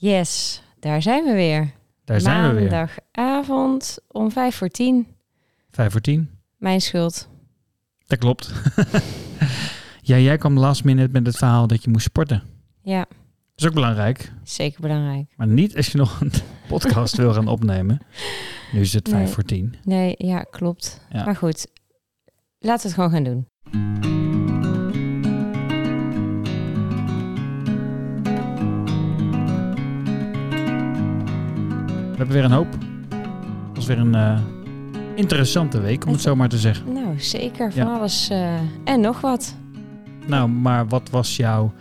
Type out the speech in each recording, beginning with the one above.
Yes, daar zijn we weer. Daar zijn we weer. Maandagavond om vijf voor tien. Vijf voor tien. Mijn schuld. Dat klopt. ja, jij kwam last minute met het verhaal dat je moest sporten. Ja, Dat is ook belangrijk. zeker belangrijk. Maar niet als je nog een podcast wil gaan opnemen. Nu is het vijf Nee. voor tien. Nee, ja, klopt. Ja. Maar goed, laten we het gewoon gaan doen. Hebben weer een hoop. Het was weer een eh, interessante week, om het zo maar te zeggen. Nou, zeker. Van Ja. alles eh, en nog wat. Nou, maar wat was jouw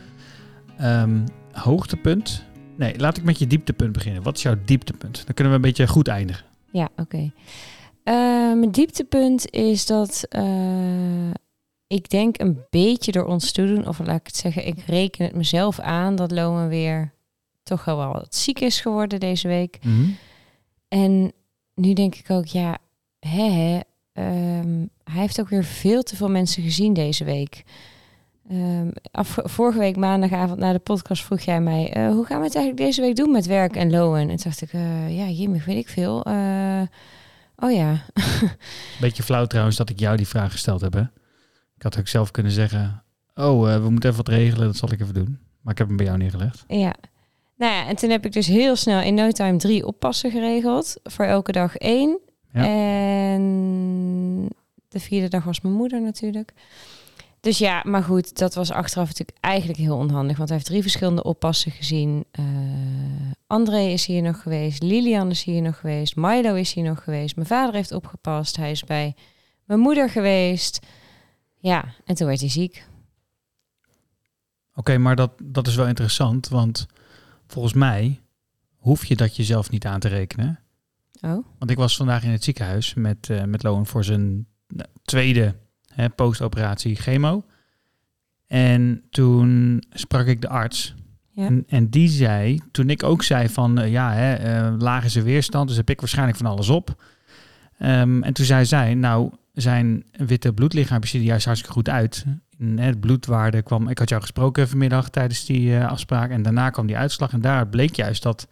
ehm, hoogtepunt? Nee, laat ik met je dieptepunt beginnen. Wat is jouw dieptepunt? Dan kunnen we een beetje goed eindigen. Ja, oké. Eh, mijn dieptepunt is dat ik denk een beetje door ons toedoen, of laat ik het zeggen, ik reken het mezelf aan dat Loan weer toch wel wat ziek is geworden deze week. En nu denk ik ook, ja, hè, hè, ehm, hij heeft ook weer veel te veel mensen gezien deze week. Ehm, af, vorige week maandagavond na de podcast vroeg jij mij, eh, hoe gaan we het eigenlijk deze week doen met werk en loon? En toen dacht ik, eh, ja, Jimmy, weet ik veel. Eh, oh ja, Beetje flauw trouwens dat ik jou die vraag gesteld heb. Hè? Ik had ook zelf kunnen zeggen, oh, we moeten even wat regelen, dat zal ik even doen. Maar ik heb hem bij jou neergelegd. ja. Nou ja, en toen heb ik dus heel snel in no time drie oppassen geregeld. Voor elke dag één. Ja. En de vierde dag was mijn moeder natuurlijk. Dus ja, maar goed, dat was achteraf natuurlijk eigenlijk heel onhandig. Want hij heeft drie verschillende oppassen gezien. Eh, André is hier nog geweest. Lilian is hier nog geweest. Milo is hier nog geweest. Mijn vader heeft opgepast. Hij is bij mijn moeder geweest. Ja, en toen werd hij ziek. Oké, maar dat, dat is wel interessant, want volgens mij hoef je dat jezelf niet aan te rekenen. Oh, Want ik was vandaag in het ziekenhuis met, eh met Loan voor zijn nou, tweede hè, postoperatie chemo. En toen sprak ik de arts. Ja. En, en die zei, toen ik ook zei van eh, ja, hè, eh, laag is er weerstand, dus heb ik waarschijnlijk van alles op. Ehm, en toen zei zij, nou, zijn witte bloedlichaampjes zien er juist hartstikke goed uit. Het bloedwaarde kwam, ik had jou gesproken vanmiddag tijdens die eh, afspraak. En daarna kwam die uitslag en daar bleek juist dat,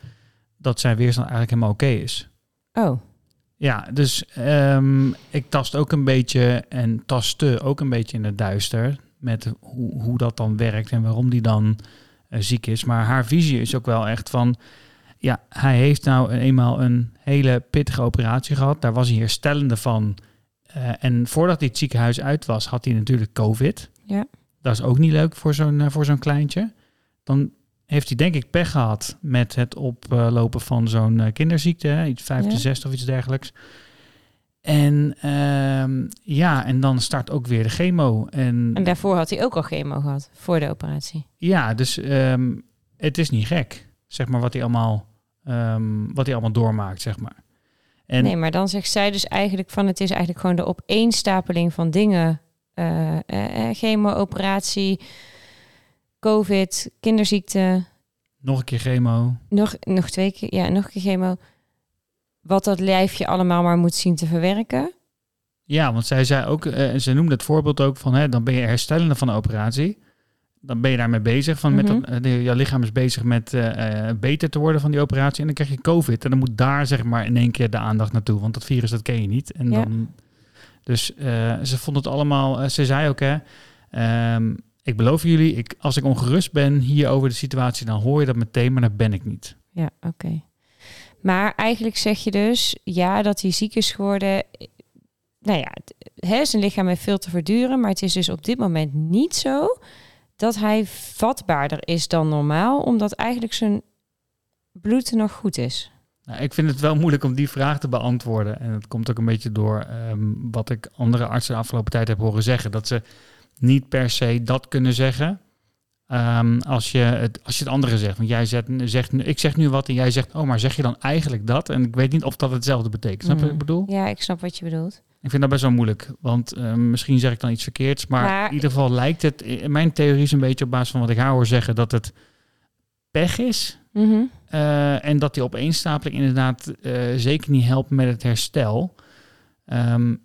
dat zijn weerstand eigenlijk helemaal oké is. oh. Ja, dus ehm, ik tast ook een beetje en tastte ook een beetje in het duister met hoe, hoe dat dan werkt en waarom die dan eh, ziek is. Maar haar visie is ook wel echt van, ja, hij heeft nou eenmaal een hele pittige operatie gehad. Daar was hij herstellende van. Eh, en voordat hij het ziekenhuis uit was, had hij natuurlijk COVID. Ja. Dat is ook niet leuk voor zo'n eh, voor zo'n kleintje. Dan heeft hij denk ik pech gehad met het oplopen van zo'n eh, kinderziekte, hè, iets vijfde, Ja. zesde of iets dergelijks. En ehm, ja, en dan start ook weer de chemo. En, En daarvoor had hij ook al chemo gehad, voor de operatie. ja, dus ehm, het is niet gek, zeg maar, wat hij allemaal, ehm, wat hij allemaal doormaakt, zeg maar. En Nee, maar dan zegt zij dus eigenlijk van het is eigenlijk gewoon de opeenstapeling van dingen. Eh eh, eh, chemo, operatie, covid, kinderziekte, nog een keer chemo. nog, nog twee keer, ja, nog een keer chemo. Wat dat lijfje allemaal maar moet zien te verwerken. Ja, want zij zei ook, eh, ze noemde het voorbeeld ook van, hè, dan ben je herstellende van de operatie. Dan ben je daarmee bezig. Van met Mhm. dat, jouw lichaam is bezig met beter te worden van die operatie. En dan krijg je COVID. En dan moet daar zeg maar in één keer de aandacht naartoe. Want dat virus, dat ken je niet. En Ja. dan, dus eh, ze vond het allemaal... eh, ze zei ook, hè... ehm, ik beloof jullie, ik, als ik ongerust ben hier over de situatie... dan hoor je dat meteen, maar dat ben ik niet. Ja, oké. Maar eigenlijk zeg je dus, ja, dat hij ziek is geworden. Nou ja, hè, zijn lichaam heeft veel te verduren. Maar het is dus op dit moment niet zo dat hij vatbaarder is dan normaal. Omdat eigenlijk zijn bloed nog goed is. Nou, ik vind het wel moeilijk om die vraag te beantwoorden. En dat komt ook een beetje door ehm, wat ik andere artsen de afgelopen tijd heb horen zeggen. Dat ze niet per se dat kunnen zeggen. ehm, als, je het, als je het andere zegt. Want jij zegt, zegt, ik zeg nu wat en jij zegt, oh, maar zeg je dan eigenlijk dat? En ik weet niet of dat hetzelfde betekent. Snap je wat ik Mm. bedoel? Ja, ik snap wat je bedoelt. Ik vind dat best wel moeilijk. Want ehm, misschien zeg ik dan iets verkeerds. Maar, Maar- in ieder geval lijkt het, in mijn theorie is een beetje op basis van wat ik haar hoor zeggen, dat het pech is. Mhm. Eh, en dat die opeenstapeling inderdaad eh, zeker niet helpt met het herstel. Ehm,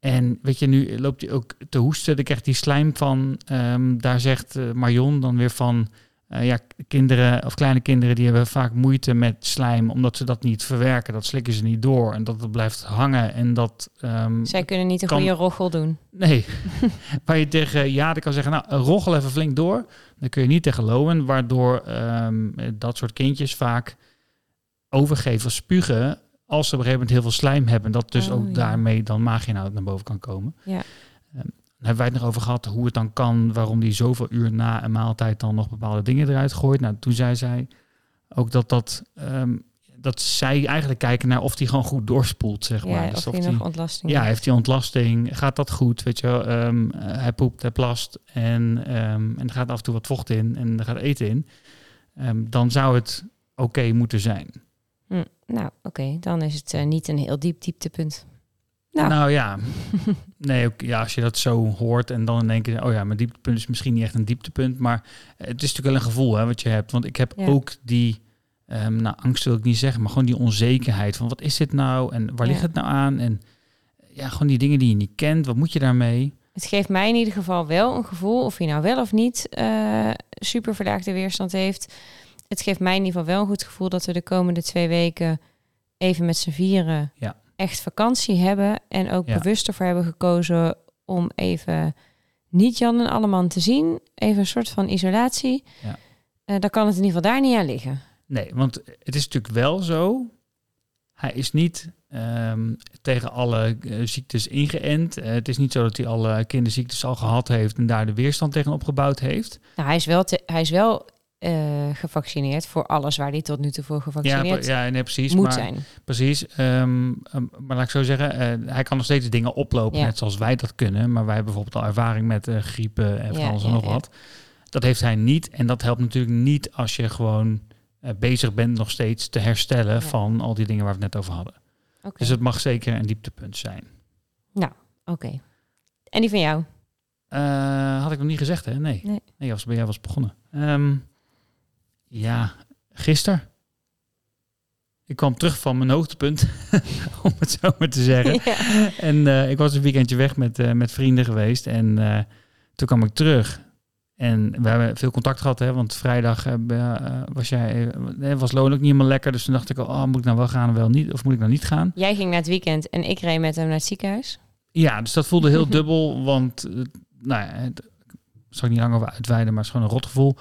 en weet je, nu loopt hij ook te hoesten. Dan krijgt hij slijm van. ehm, daar zegt eh, Marion dan weer van. Eh, ja, kinderen of kleine kinderen die hebben vaak moeite met slijm, omdat ze dat niet verwerken. Dat slikken ze niet door en dat het blijft hangen. En dat. ehm, Zij kunnen niet een kan- goede roggel doen. Nee, waar je tegen ja, kan zeggen, nou, roggel even flink door. Dan kun je niet tegen lowen, waardoor ehm, dat soort kindjes vaak overgeven of spugen als ze op een gegeven moment heel veel slijm hebben. Dat dus Oh, ook ja. daarmee dan maaginhoud naar boven kan komen. Ja. Hebben wij het nog over gehad hoe het dan kan, waarom die zoveel uur na een maaltijd dan nog bepaalde dingen eruit gooit. Nou, toen zei zij ook dat dat... ehm, dat zij eigenlijk kijken naar of die gewoon goed doorspoelt, zeg maar. Ja, Dus of die- nog ontlasting ja, heeft hij ontlasting? Gaat dat goed? Weet je Ehm, eh, hij poept, hij plast en, ehm, en er gaat af en toe wat vocht in en er gaat eten in. Dan zou het oké moeten zijn. Hm, Nou, oké, dan is het eh, niet een heel diep dieptepunt. Nou. Nou, ja, nee, ook, ja, als je dat zo hoort en dan denk je, oh ja, mijn dieptepunt is misschien niet echt een dieptepunt, maar het is natuurlijk wel een gevoel hè, wat je hebt. Want ik heb Ja. ook die, ehm, nou, angst wil ik niet zeggen, maar gewoon die onzekerheid van wat is dit nou en waar Ja. ligt het nou aan? En ja, gewoon die dingen die je niet kent, wat moet je daarmee? Het geeft mij in ieder geval wel een gevoel, of hij nou wel of niet eh super verlaagde weerstand heeft. Het geeft mij in ieder geval wel een goed gevoel dat we de komende twee weken even met z'n vieren Ja. Echt vakantie hebben. En ook Ja. bewust ervoor hebben gekozen om even niet Jan en Alleman te zien. Even een soort van isolatie. Ja. Eh, dan kan het in ieder geval daar niet aan liggen. Nee, want het is natuurlijk wel zo. Hij is niet ehm, tegen alle eh, ziektes ingeënt. Eh, het is niet zo dat hij alle kinderziektes al gehad heeft en daar de weerstand tegen opgebouwd heeft. Nou, hij is wel, te- hij is wel eh, gevaccineerd voor alles waar hij tot nu toe voor Ja, gevaccineerd pre- ja, nee, precies. moet maar, zijn. Precies. ehm, ehm, maar laat ik zo zeggen, eh, hij kan nog steeds dingen oplopen, Ja. net zoals wij dat kunnen. Maar wij hebben bijvoorbeeld al ervaring met eh, griepen en van Ja, alles en ja, nog ja. wat. Dat heeft hij niet. En dat helpt natuurlijk niet als je gewoon bezig bent nog steeds te herstellen Ja. van al die dingen waar we het net over hadden. Dus het mag zeker een dieptepunt zijn. Oké. En die van jou? Had ik nog niet gezegd, hè? Nee. Nee. Nee, als bij jij was begonnen. Ehm, ja, gisteren. Ik kwam terug van mijn hoogtepunt, om het zo maar te zeggen. Ja. En eh, ik was een weekendje weg met, eh, met vrienden geweest. En eh, toen kwam ik terug. En we hebben veel contact gehad, hè, want vrijdag was jij, was Loon ook niet helemaal lekker. Dus toen dacht ik, oh, moet ik nou wel gaan of wel niet? Of moet ik nou niet gaan? Jij ging naar het weekend en ik reed met hem naar het ziekenhuis. Ja, dus dat voelde heel dubbel, want nou ja, het, ik zal ik niet lang over uitweiden, maar het is gewoon een rotgevoel.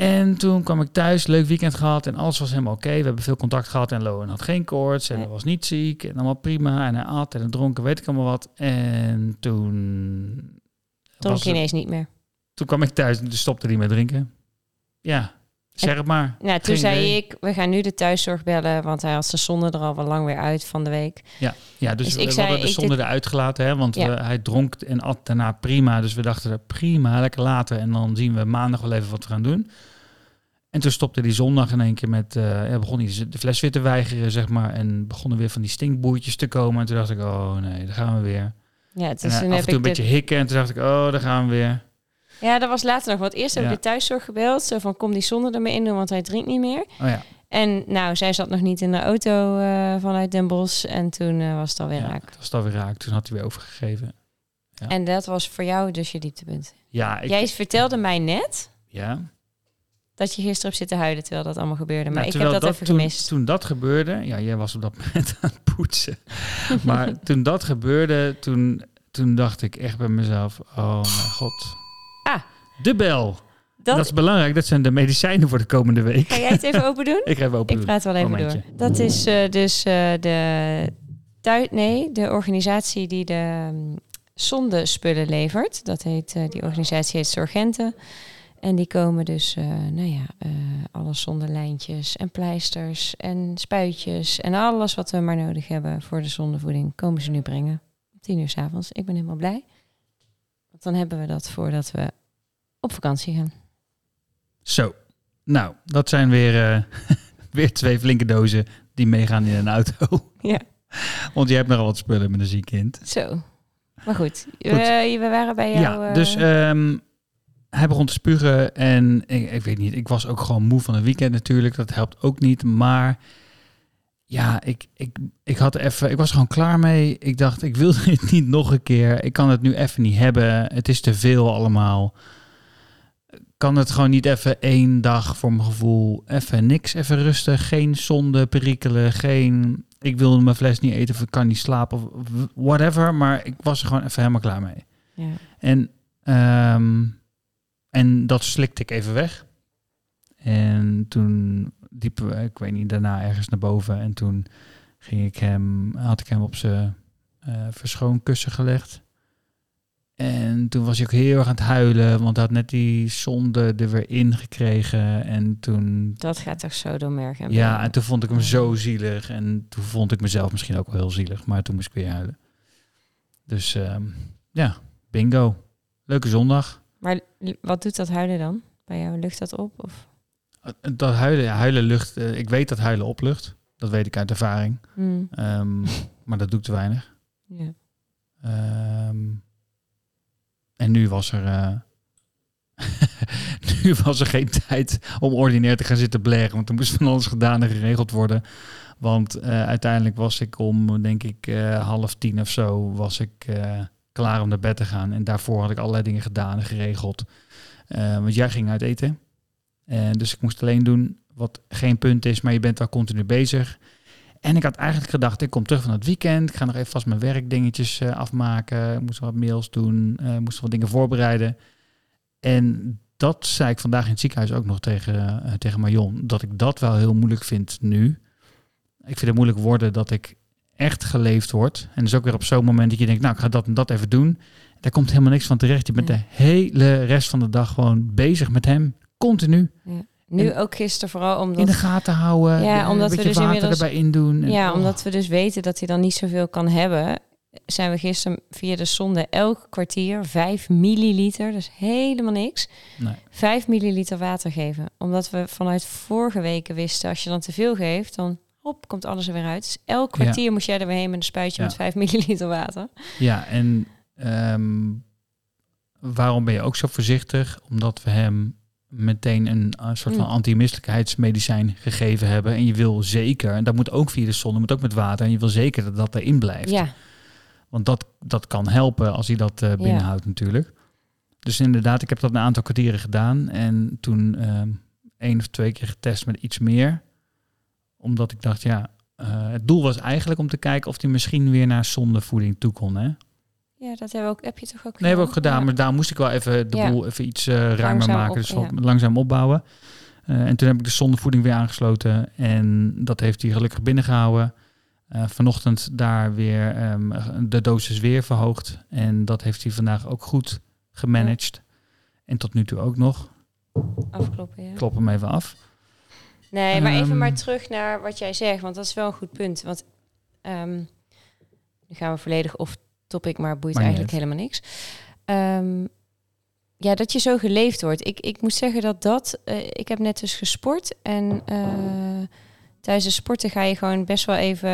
En toen kwam ik thuis, leuk weekend gehad en alles was helemaal oké. We hebben veel contact gehad en Loan had geen koorts en hij was niet ziek en allemaal prima. En hij at en hij dronk en weet ik allemaal wat. En toen... Dronk je ineens niet meer. Toen kwam ik thuis en stopte hij met drinken. Ja, zeg het maar. Nou, toen Geen zei idee. ik, we gaan nu de thuiszorg bellen, want hij had zijn zonde er al wel lang weer uit van de week. Ja, dus, Dus we, ik zei, hadden de zonde dit- eruit gelaten, hè, want Ja. we- hij dronk en at daarna prima. Dus we dachten, prima, lekker laten. En dan zien we maandag wel even wat we gaan doen. En toen stopte die zondag in één keer met, eh ja, begon hij de fles weer te weigeren, zeg maar. En begonnen weer van die stinkboertjes te komen. En toen dacht ik, oh nee, daar gaan we weer. Ja, En dus eh, toen af en toe een de- beetje hikken. En toen dacht ik, oh, daar gaan we weer. Ja, dat was later nog. Want eerst heb ik Ja. de thuiszorg gebeld. Zo van, kom die zonde ermee in doen, want hij drinkt niet meer. Oh ja, En nou, zij zat nog niet in de auto eh, vanuit Den Bosch. En toen eh, was het alweer ja raak. dat was alweer raak. Toen had hij weer overgegeven. Ja. En dat was voor jou dus je dieptepunt. Ja, ik, Jij vertelde mij net ja. dat je gisteren hebt zitten huilen terwijl dat allemaal gebeurde. Maar Nou, ik heb dat, even toen, gemist. Toen dat gebeurde, ja, jij was op dat moment aan het poetsen. maar toen dat gebeurde, toen, toen dacht ik echt bij mezelf, oh mijn god. De bel. dat, Dat is belangrijk, dat zijn de medicijnen voor de komende week. Ga jij het even open doen? ik ga even open Ik praat wel even Momentje. door. Dat is eh, dus eh, de, nee, de organisatie die de um, zondespullen levert. Dat heet, eh, die organisatie heet Sorgente. En die komen dus, nou ja, eh, alle zondelijntjes en pleisters en spuitjes en alles wat we maar nodig hebben voor de zondevoeding, komen ze nu brengen. Om tien uur s avonds. Ik ben helemaal blij. Want dan hebben we dat voordat we op vakantie gaan. Zo, nou, dat zijn weer, eh, weer twee flinke dozen die meegaan in een auto. Ja. Want je hebt nogal wat spullen met een ziek kind. Zo. Maar goed, We, we waren bij jou. Ja, eh, dus ehm, hij begon te spugen en ik, ik weet niet, ik was ook gewoon moe van een weekend natuurlijk. Dat helpt ook niet, maar ja, ik, ik, ik had even, ik was gewoon klaar mee. Ik dacht, ik wil dit niet nog een keer. Ik kan het nu even niet hebben. Het is te veel allemaal. Kan het gewoon niet even één dag voor mijn gevoel even niks, even rustig, geen zonde, perikelen, geen ik wil mijn fles niet eten of ik kan niet slapen of whatever, maar ik was er gewoon even helemaal klaar mee. Ja. En, ehm, en dat slikte ik even weg. En toen we, ik weet niet, daarna ergens naar boven. En toen ging ik hem, had ik hem op zijn uh, verschoonkussen gelegd. En toen was hij ook heel erg aan het huilen, want hij had net die zonde er weer in gekregen. En toen... Dat gaat toch zo door merg en Ja, en toen vond ik hem zo zielig. En toen vond ik mezelf misschien ook wel heel zielig, maar toen moest ik weer huilen. Dus ehm, ja, bingo. Leuke zondag. Maar wat doet dat huilen dan? Bij jou lucht dat op? Of? Dat huilen, ja, huilen lucht. Uh, ik weet dat huilen oplucht. Dat weet ik uit ervaring. Hmm. Um, maar dat doe ik te weinig. Ja. Um, en nu was er. Uh, nu was er geen tijd om ordinair te gaan zitten blaren. Want er moest van alles gedaan en geregeld worden. Want uh, uiteindelijk was ik om, denk ik, uh, half tien of zo, was ik klaar om naar bed te gaan. En daarvoor had ik allerlei dingen gedaan en geregeld. want jij ging uit eten. En dus ik moest alleen doen wat geen punt is, maar je bent wel continu bezig. En ik had eigenlijk gedacht, ik kom terug van het weekend. Ik ga nog even vast mijn werkdingetjes uh, afmaken. Ik moest wat mails doen. Uh, moest wat dingen voorbereiden. En dat zei ik vandaag in het ziekenhuis ook nog tegen, uh, tegen Marion. Dat ik dat wel heel moeilijk vind nu. Ik vind het moeilijk worden dat ik echt geleefd word. En dus ook weer op zo'n moment dat je denkt, nou, ik ga dat en dat even doen. Daar komt helemaal niks van terecht. Je bent Ja. de hele rest van de dag gewoon bezig met hem. Continu. Ja. Nu ook gisteren vooral omdat... In de gaten houden. Ja, eh, omdat een we dus water inmiddels- erbij in doen. En- Ja, oh. omdat we dus weten dat hij dan niet zoveel kan hebben, zijn we gisteren via de zonde elk kwartier 5 milliliter, dus helemaal niks, Nee. 5 milliliter water geven. Omdat we vanuit vorige weken wisten, als je dan te veel geeft, dan hop, komt alles er weer uit. Dus elk Ja. kwartier moest jij er weer heen met een spuitje Ja. met 5 milliliter water. Ja, en ehm, waarom ben je ook zo voorzichtig? Omdat we hem meteen een, eh, soort van Mm. anti-misselijkheidsmedicijn gegeven hebben. En je wil zeker, en dat moet ook via de zon, dat moet ook met water. En je wil zeker dat dat erin blijft. Ja, Want dat, dat kan helpen als hij dat eh, binnenhoudt natuurlijk. Dus inderdaad, ik heb dat een aantal kwartieren gedaan. En toen ehm één of twee keer getest met iets meer. Omdat ik dacht, ja, eh, het doel was eigenlijk om te kijken of hij misschien weer naar zondevoeding toe kon. Hè? Ja dat hebben we ook, heb je toch ook Nee, hebben we ook gedaan. Ja. Maar daar moest ik wel even de Ja. boel even iets eh, ruimer Langzaam maken. op, dus ja. langzaam opbouwen. Eh, en toen heb ik de zondevoeding weer aangesloten. En dat heeft hij gelukkig binnengehouden. Eh, vanochtend daar weer ehm, de dosis weer verhoogd. En dat heeft hij vandaag ook goed gemanaged. En tot nu toe ook nog. afkloppen. Ja. Klop hem even af. Nee, maar even Ehm. maar terug naar wat jij zegt, want dat is wel een goed punt. Want ehm, nu gaan we volledig off topic, maar boeit eigenlijk helemaal niks. Ehm, ja, dat je zo geleefd wordt. Ik, ik moet zeggen dat dat... eh, ik heb net dus gesport en eh, tijdens de sporten ga je gewoon best wel even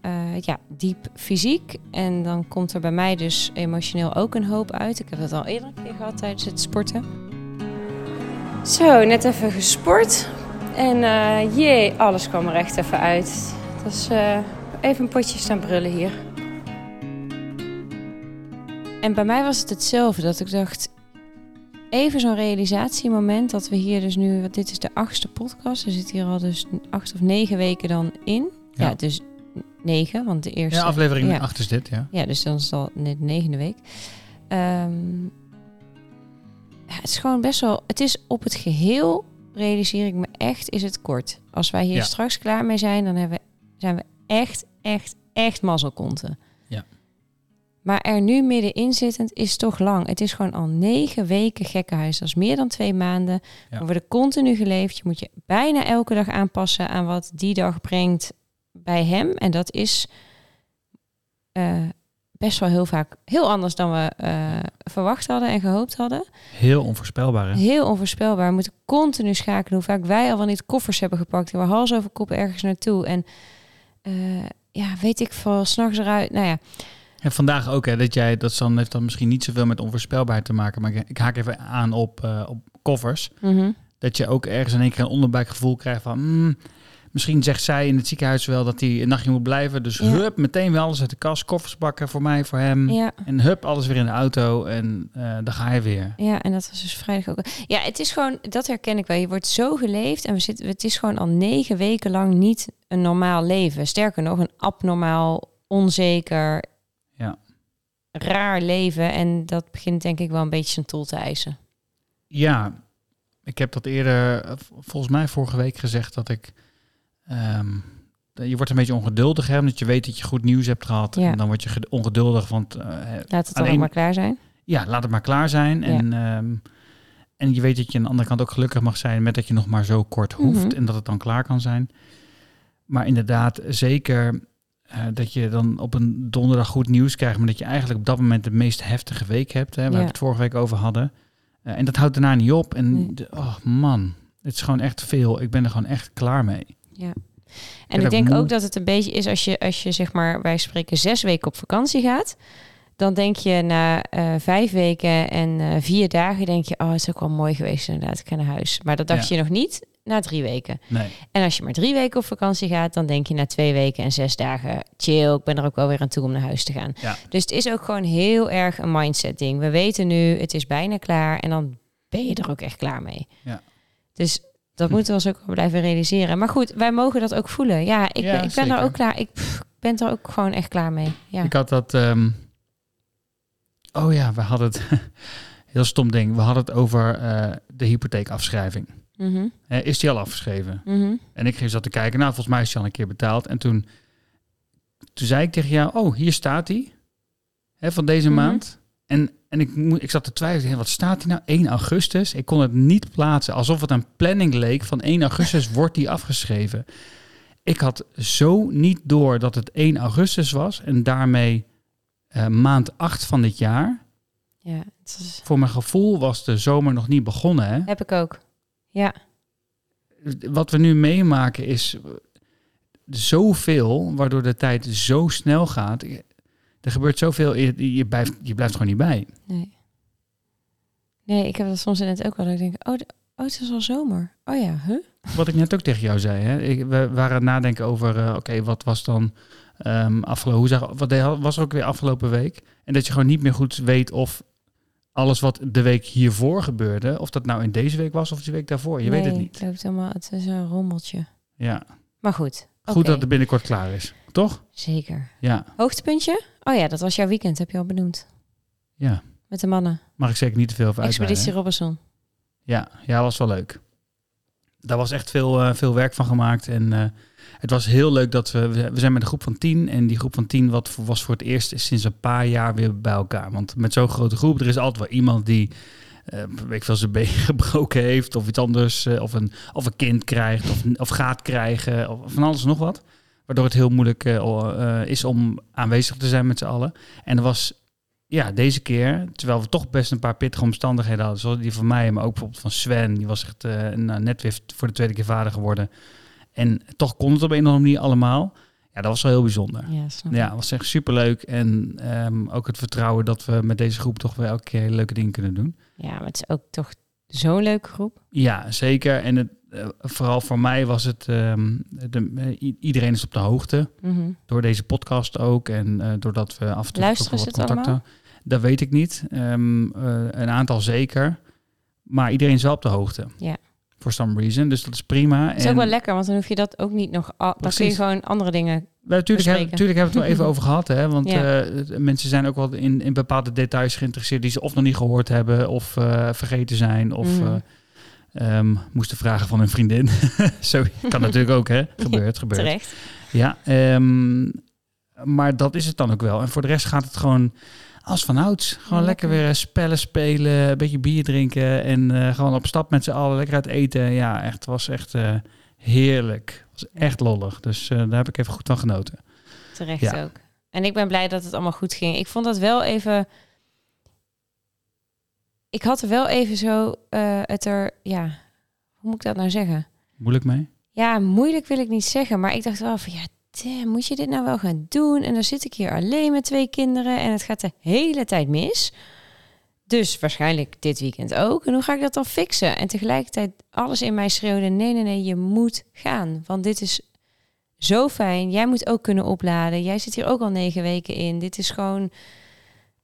eh, ja, diep fysiek. En dan komt er bij mij dus emotioneel ook een hoop uit. Ik heb dat al eerder een keer gehad tijdens het sporten. Zo, net even gesport. En jee, alles kwam er echt even uit. Dat is even een potje staan brullen hier. En bij mij was het hetzelfde, dat ik dacht... Even zo'n realisatiemoment dat we hier dus nu... Want dit is de achtste podcast. Er zit hier al dus acht of negen weken dan in. Ja, Ja. dus negen, want de eerste... Ja, aflevering ja. 8 is dit, ja. Ja, dus dan is het al net de negende week. Ehm, ja, het is gewoon best wel... Het is op het geheel, realiseer ik me echt, is het kort. Als wij hier straks klaar mee zijn, dan hebben we, zijn we echt, echt, echt mazzelkonten. Maar er nu middenin zittend is toch lang. Het is gewoon al negen weken gekkenhuis. Dat is meer dan twee maanden. Ja. Er worden continu geleefd. Je moet je bijna elke dag aanpassen aan wat die dag brengt bij hem. En dat is eh, best wel heel vaak heel anders dan we eh, verwacht hadden en gehoopt hadden. Heel onvoorspelbaar, hè? Heel onvoorspelbaar. We moeten continu schakelen. Hoe vaak wij al wel niet koffers hebben gepakt. En we hals over kop ergens naartoe. En eh, ja, weet ik veel, s'nachts eruit. Nou ja, En vandaag ook, hè, dat jij, dat dan heeft dan misschien niet zoveel met onvoorspelbaarheid te maken, maar ik, haak even aan op, eh, op koffers. mhm. Dat je ook ergens in één keer een onderbuikgevoel krijgt van, mm, Misschien zegt zij in het ziekenhuis wel dat hij een nachtje moet blijven. Dus Ja. hup, meteen weer alles uit de kast. Koffers bakken voor mij, voor hem. Ja. En hup, alles weer in de auto. En eh dan ga je weer. Ja, en dat was dus vrijdag ook. Ja, het is gewoon, dat herken ik wel. Je wordt zo geleefd en we zitten, het is gewoon al negen weken lang niet een normaal leven. Sterker nog, een abnormaal, onzeker. Raar leven. En dat begint denk ik wel een beetje zijn tol te eisen. Ja, ik heb dat eerder, volgens mij vorige week gezegd dat ik... ehm, je wordt een beetje ongeduldig, hè, omdat je weet dat je goed nieuws hebt gehad. Ja. En dan word je ged- ongeduldig, want eh, Laat het Alleen- maar klaar zijn. ja, laat het maar klaar zijn. Ja. En, ehm, en je weet dat je aan de andere kant ook gelukkig mag zijn met dat je nog maar zo kort hoeft Mhm. en dat het dan klaar kan zijn. Maar inderdaad, zeker eh, dat je dan op een donderdag goed nieuws krijgt, maar dat je eigenlijk op dat moment de meest heftige week hebt, hè, waar Ja. we het vorige week over hadden. Eh, en dat houdt daarna niet op. En Nee. de- oh man, het is gewoon echt veel. Ik ben er gewoon echt klaar mee. Ja. En ik denk moe. ook dat het een beetje is als je, als je zeg maar, wij spreken zes weken op vakantie gaat. Dan denk je na eh, vijf weken en vier dagen, denk je, oh, het is ook wel mooi geweest inderdaad, ik ga naar huis. Maar dat dacht Ja. je nog niet na drie weken. Nee. En als je maar drie weken op vakantie gaat, dan denk je na twee weken en zes dagen, chill, ik ben er ook wel weer aan toe om naar huis te gaan. Ja. Dus het is ook gewoon heel erg een mindset ding. We weten nu, het is bijna klaar en dan ben je er ook echt klaar mee. Ja. Dus dat moeten we ons ook wel blijven realiseren. Maar goed, wij mogen dat ook voelen. Ja, ik, Ja, ben, ik ben er ook klaar. Ik pff, ben er ook gewoon echt klaar mee. Ja. Ik had dat. ehm, oh ja, we hadden het. Heel stom ding. We hadden het over eh, de hypotheekafschrijving. Eh, is die al afgeschreven? mhm. En ik ging zat te kijken. Nou, volgens mij is die al een keer betaald. En toen, toen zei ik tegen jou: Oh, hier staat die. Hè, van deze Mhm. maand. En, en ik, moet- ik zat te twijfelen. Wat staat die nou? 1 augustus. Ik kon het niet plaatsen. Alsof het een planning leek. Van 1 augustus wordt die afgeschreven. Ik had zo niet door dat het 1 augustus was. En daarmee eh, maand 8 van dit jaar. Ja, het is, Voor mijn gevoel was de zomer nog niet begonnen. Hè? heb ik ook. Ja, Wat we nu meemaken is zoveel, waardoor de tijd zo snel gaat. Er gebeurt zoveel, je, je, blijft, je blijft gewoon niet bij. nee. Nee, ik heb dat soms in het ook wel. Dat ik denk, oh, oh, het is al zomer. Oh ja, huh? Wat ik net ook tegen jou zei. Hè? Ik, we waren aan het nadenken over, eh, oké, wat was dan ehm afgelopen, hoe zag, wat was er ook weer afgelopen week? En dat je gewoon niet meer goed weet of alles wat de week hiervoor gebeurde, of dat nou in deze week was of de week daarvoor. Je weet het niet. Het, loopt allemaal, het is een rommeltje. Ja, Maar goed. goed dat het binnenkort klaar is, toch? Zeker. Ja, Hoogtepuntje? Oh ja, dat was jouw weekend, heb je al benoemd. ja. Met de mannen. Mag ik zeker niet te veel over. Expeditie Robinson. Ja, ja, was wel leuk. Daar was echt veel, eh, veel werk van gemaakt. En eh, het was heel leuk dat we, we... Zijn met een groep van tien. En die groep van tien wat, was voor het eerst sinds een paar jaar weer bij elkaar. Want met zo'n grote groep, er is altijd wel iemand die... eh weet ik veel, zijn been gebroken heeft of iets anders. eh, of, een, of een kind krijgt of, of gaat krijgen. Of van alles nog wat. Waardoor het heel moeilijk eh, is om aanwezig te zijn met z'n allen. En er was ja, deze keer, terwijl we toch best een paar pittige omstandigheden hadden, zoals die van mij, maar ook bijvoorbeeld van Sven, die was echt nou, net weer voor de tweede keer vader geworden. En toch kon het op een of andere manier allemaal. Ja, dat was wel heel bijzonder. Ja, was echt superleuk. En ehm, ook het vertrouwen dat we met deze groep toch weer elke keer hele leuke dingen kunnen doen. Ja, maar het is ook toch zo'n leuke groep. Ja, zeker. En het, eh, vooral voor mij was het, ehm, de, iedereen is op de hoogte. Mhm. Door deze podcast ook. En eh, doordat we af en toe Luisteren ook ze wel het wat contacten. Dat weet ik niet. Ehm, eh, een aantal zeker. Maar iedereen is wel op de hoogte. Ja. For some reason. Dus dat is prima. Het is ook wel lekker, want dan hoef je dat ook niet nog... al- Dan kun je gewoon andere dingen... Natuurlijk, hebben, natuurlijk hebben we het wel even over gehad. Hè? Want Ja. eh, mensen zijn ook wel in, in bepaalde details geïnteresseerd die ze of nog niet gehoord hebben of eh, vergeten zijn. Of Mhm. eh, ehm, moesten vragen van een vriendin. Zo kan natuurlijk ook, hè? Gebeurt, gebeurt. Terecht. Ja, ehm, maar dat is het dan ook wel. En voor de rest gaat het gewoon als vanouds. Gewoon Ja, lekker lekker. weer eh, spellen spelen, een beetje bier drinken en eh, gewoon op stap met z'n allen, lekker uit eten. Ja, echt, het was echt eh, heerlijk. Het was echt lollig. Dus daar heb ik even goed van genoten. Terecht Ja. ook. En ik ben blij dat het allemaal goed ging. Ik vond dat wel even... Ik had er wel even zo het er... Ja, hoe moet ik dat nou zeggen? Moeilijk mee? Ja, moeilijk wil ik niet zeggen. Maar ik dacht wel van... Ja, damn, moet je dit nou wel gaan doen? En dan zit ik hier alleen met twee kinderen. En het gaat de hele tijd mis. Dus waarschijnlijk dit weekend ook. En hoe ga ik dat dan fixen? En tegelijkertijd alles in mij schreeuwde: nee, nee, nee, je moet gaan. Want dit is zo fijn. Jij moet ook kunnen opladen. Jij zit hier ook al negen weken in. Dit is gewoon.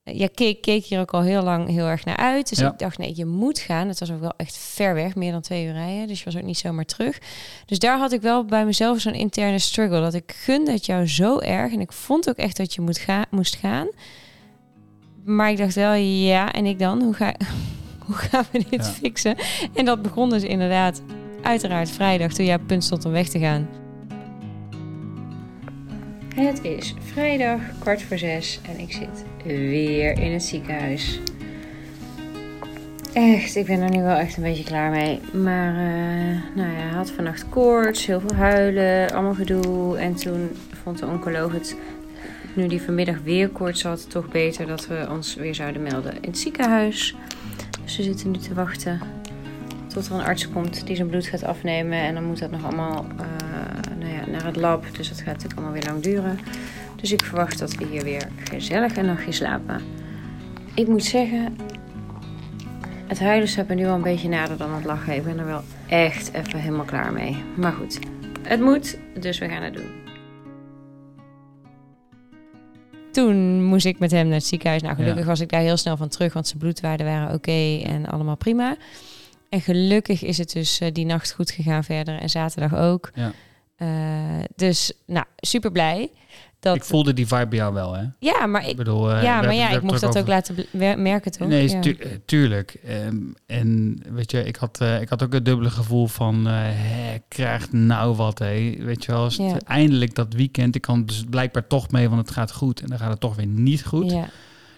Ja, keek, keek hier ook al heel lang heel erg naar uit. Dus Ja. ik dacht, nee, je moet gaan. Het was ook wel echt ver weg, meer dan twee uur rijden. Dus je was ook niet zomaar terug. Dus daar had ik wel bij mezelf zo'n interne struggle. Dat ik gunde het jou zo erg. En ik vond ook echt dat je moet ga moest gaan. Maar ik dacht wel, ja, en ik dan? Hoe, ga, hoe gaan we dit Ja. fixen? En dat begon dus inderdaad, uiteraard vrijdag, toen jij op punt stond om weg te gaan. Het is vrijdag, kwart voor zes en ik zit weer in het ziekenhuis. Echt, ik ben er nu wel echt een beetje klaar mee. Maar, eh, nou ja, hij had vannacht koorts, heel veel huilen, allemaal gedoe. En toen vond de oncoloog het, nu die vanmiddag weer koorts had, toch beter dat we ons weer zouden melden in het ziekenhuis. Dus we zitten nu te wachten tot er een arts komt die zijn bloed gaat afnemen. En dan moet dat nog allemaal eh, nou ja, naar het lab. Dus dat gaat natuurlijk allemaal weer lang duren. Dus ik verwacht dat we hier weer gezellig een nachtje slapen. Ik moet zeggen, het huilen staat me nu al een beetje nader dan het lachen. Ik ben er wel echt even helemaal klaar mee. Maar goed, het moet, dus we gaan het doen. Toen moest ik met hem naar het ziekenhuis. Nou, gelukkig Ja. was ik daar heel snel van terug, want zijn bloedwaarden waren oké en allemaal prima. En gelukkig is het dus eh, die nacht goed gegaan verder en zaterdag ook. Ja. Eh, dus, nou, super blij. Dat, Ik voelde die vibe bij jou wel, hè? ja, maar Ik ik, bedoel, eh, ja, hebben- maar ja, ik het dat ook laten merken, toch? Nee, ja. tu- eh, tuurlijk. Ehm, en weet je, ik had, eh, ik had ook het dubbele gevoel van, hè, krijgt nou wat, hé. Weet je wel, als Ja. eindelijk dat weekend, ik kan dus blijkbaar toch mee, want het gaat goed. En dan gaat het toch weer niet goed. Ja,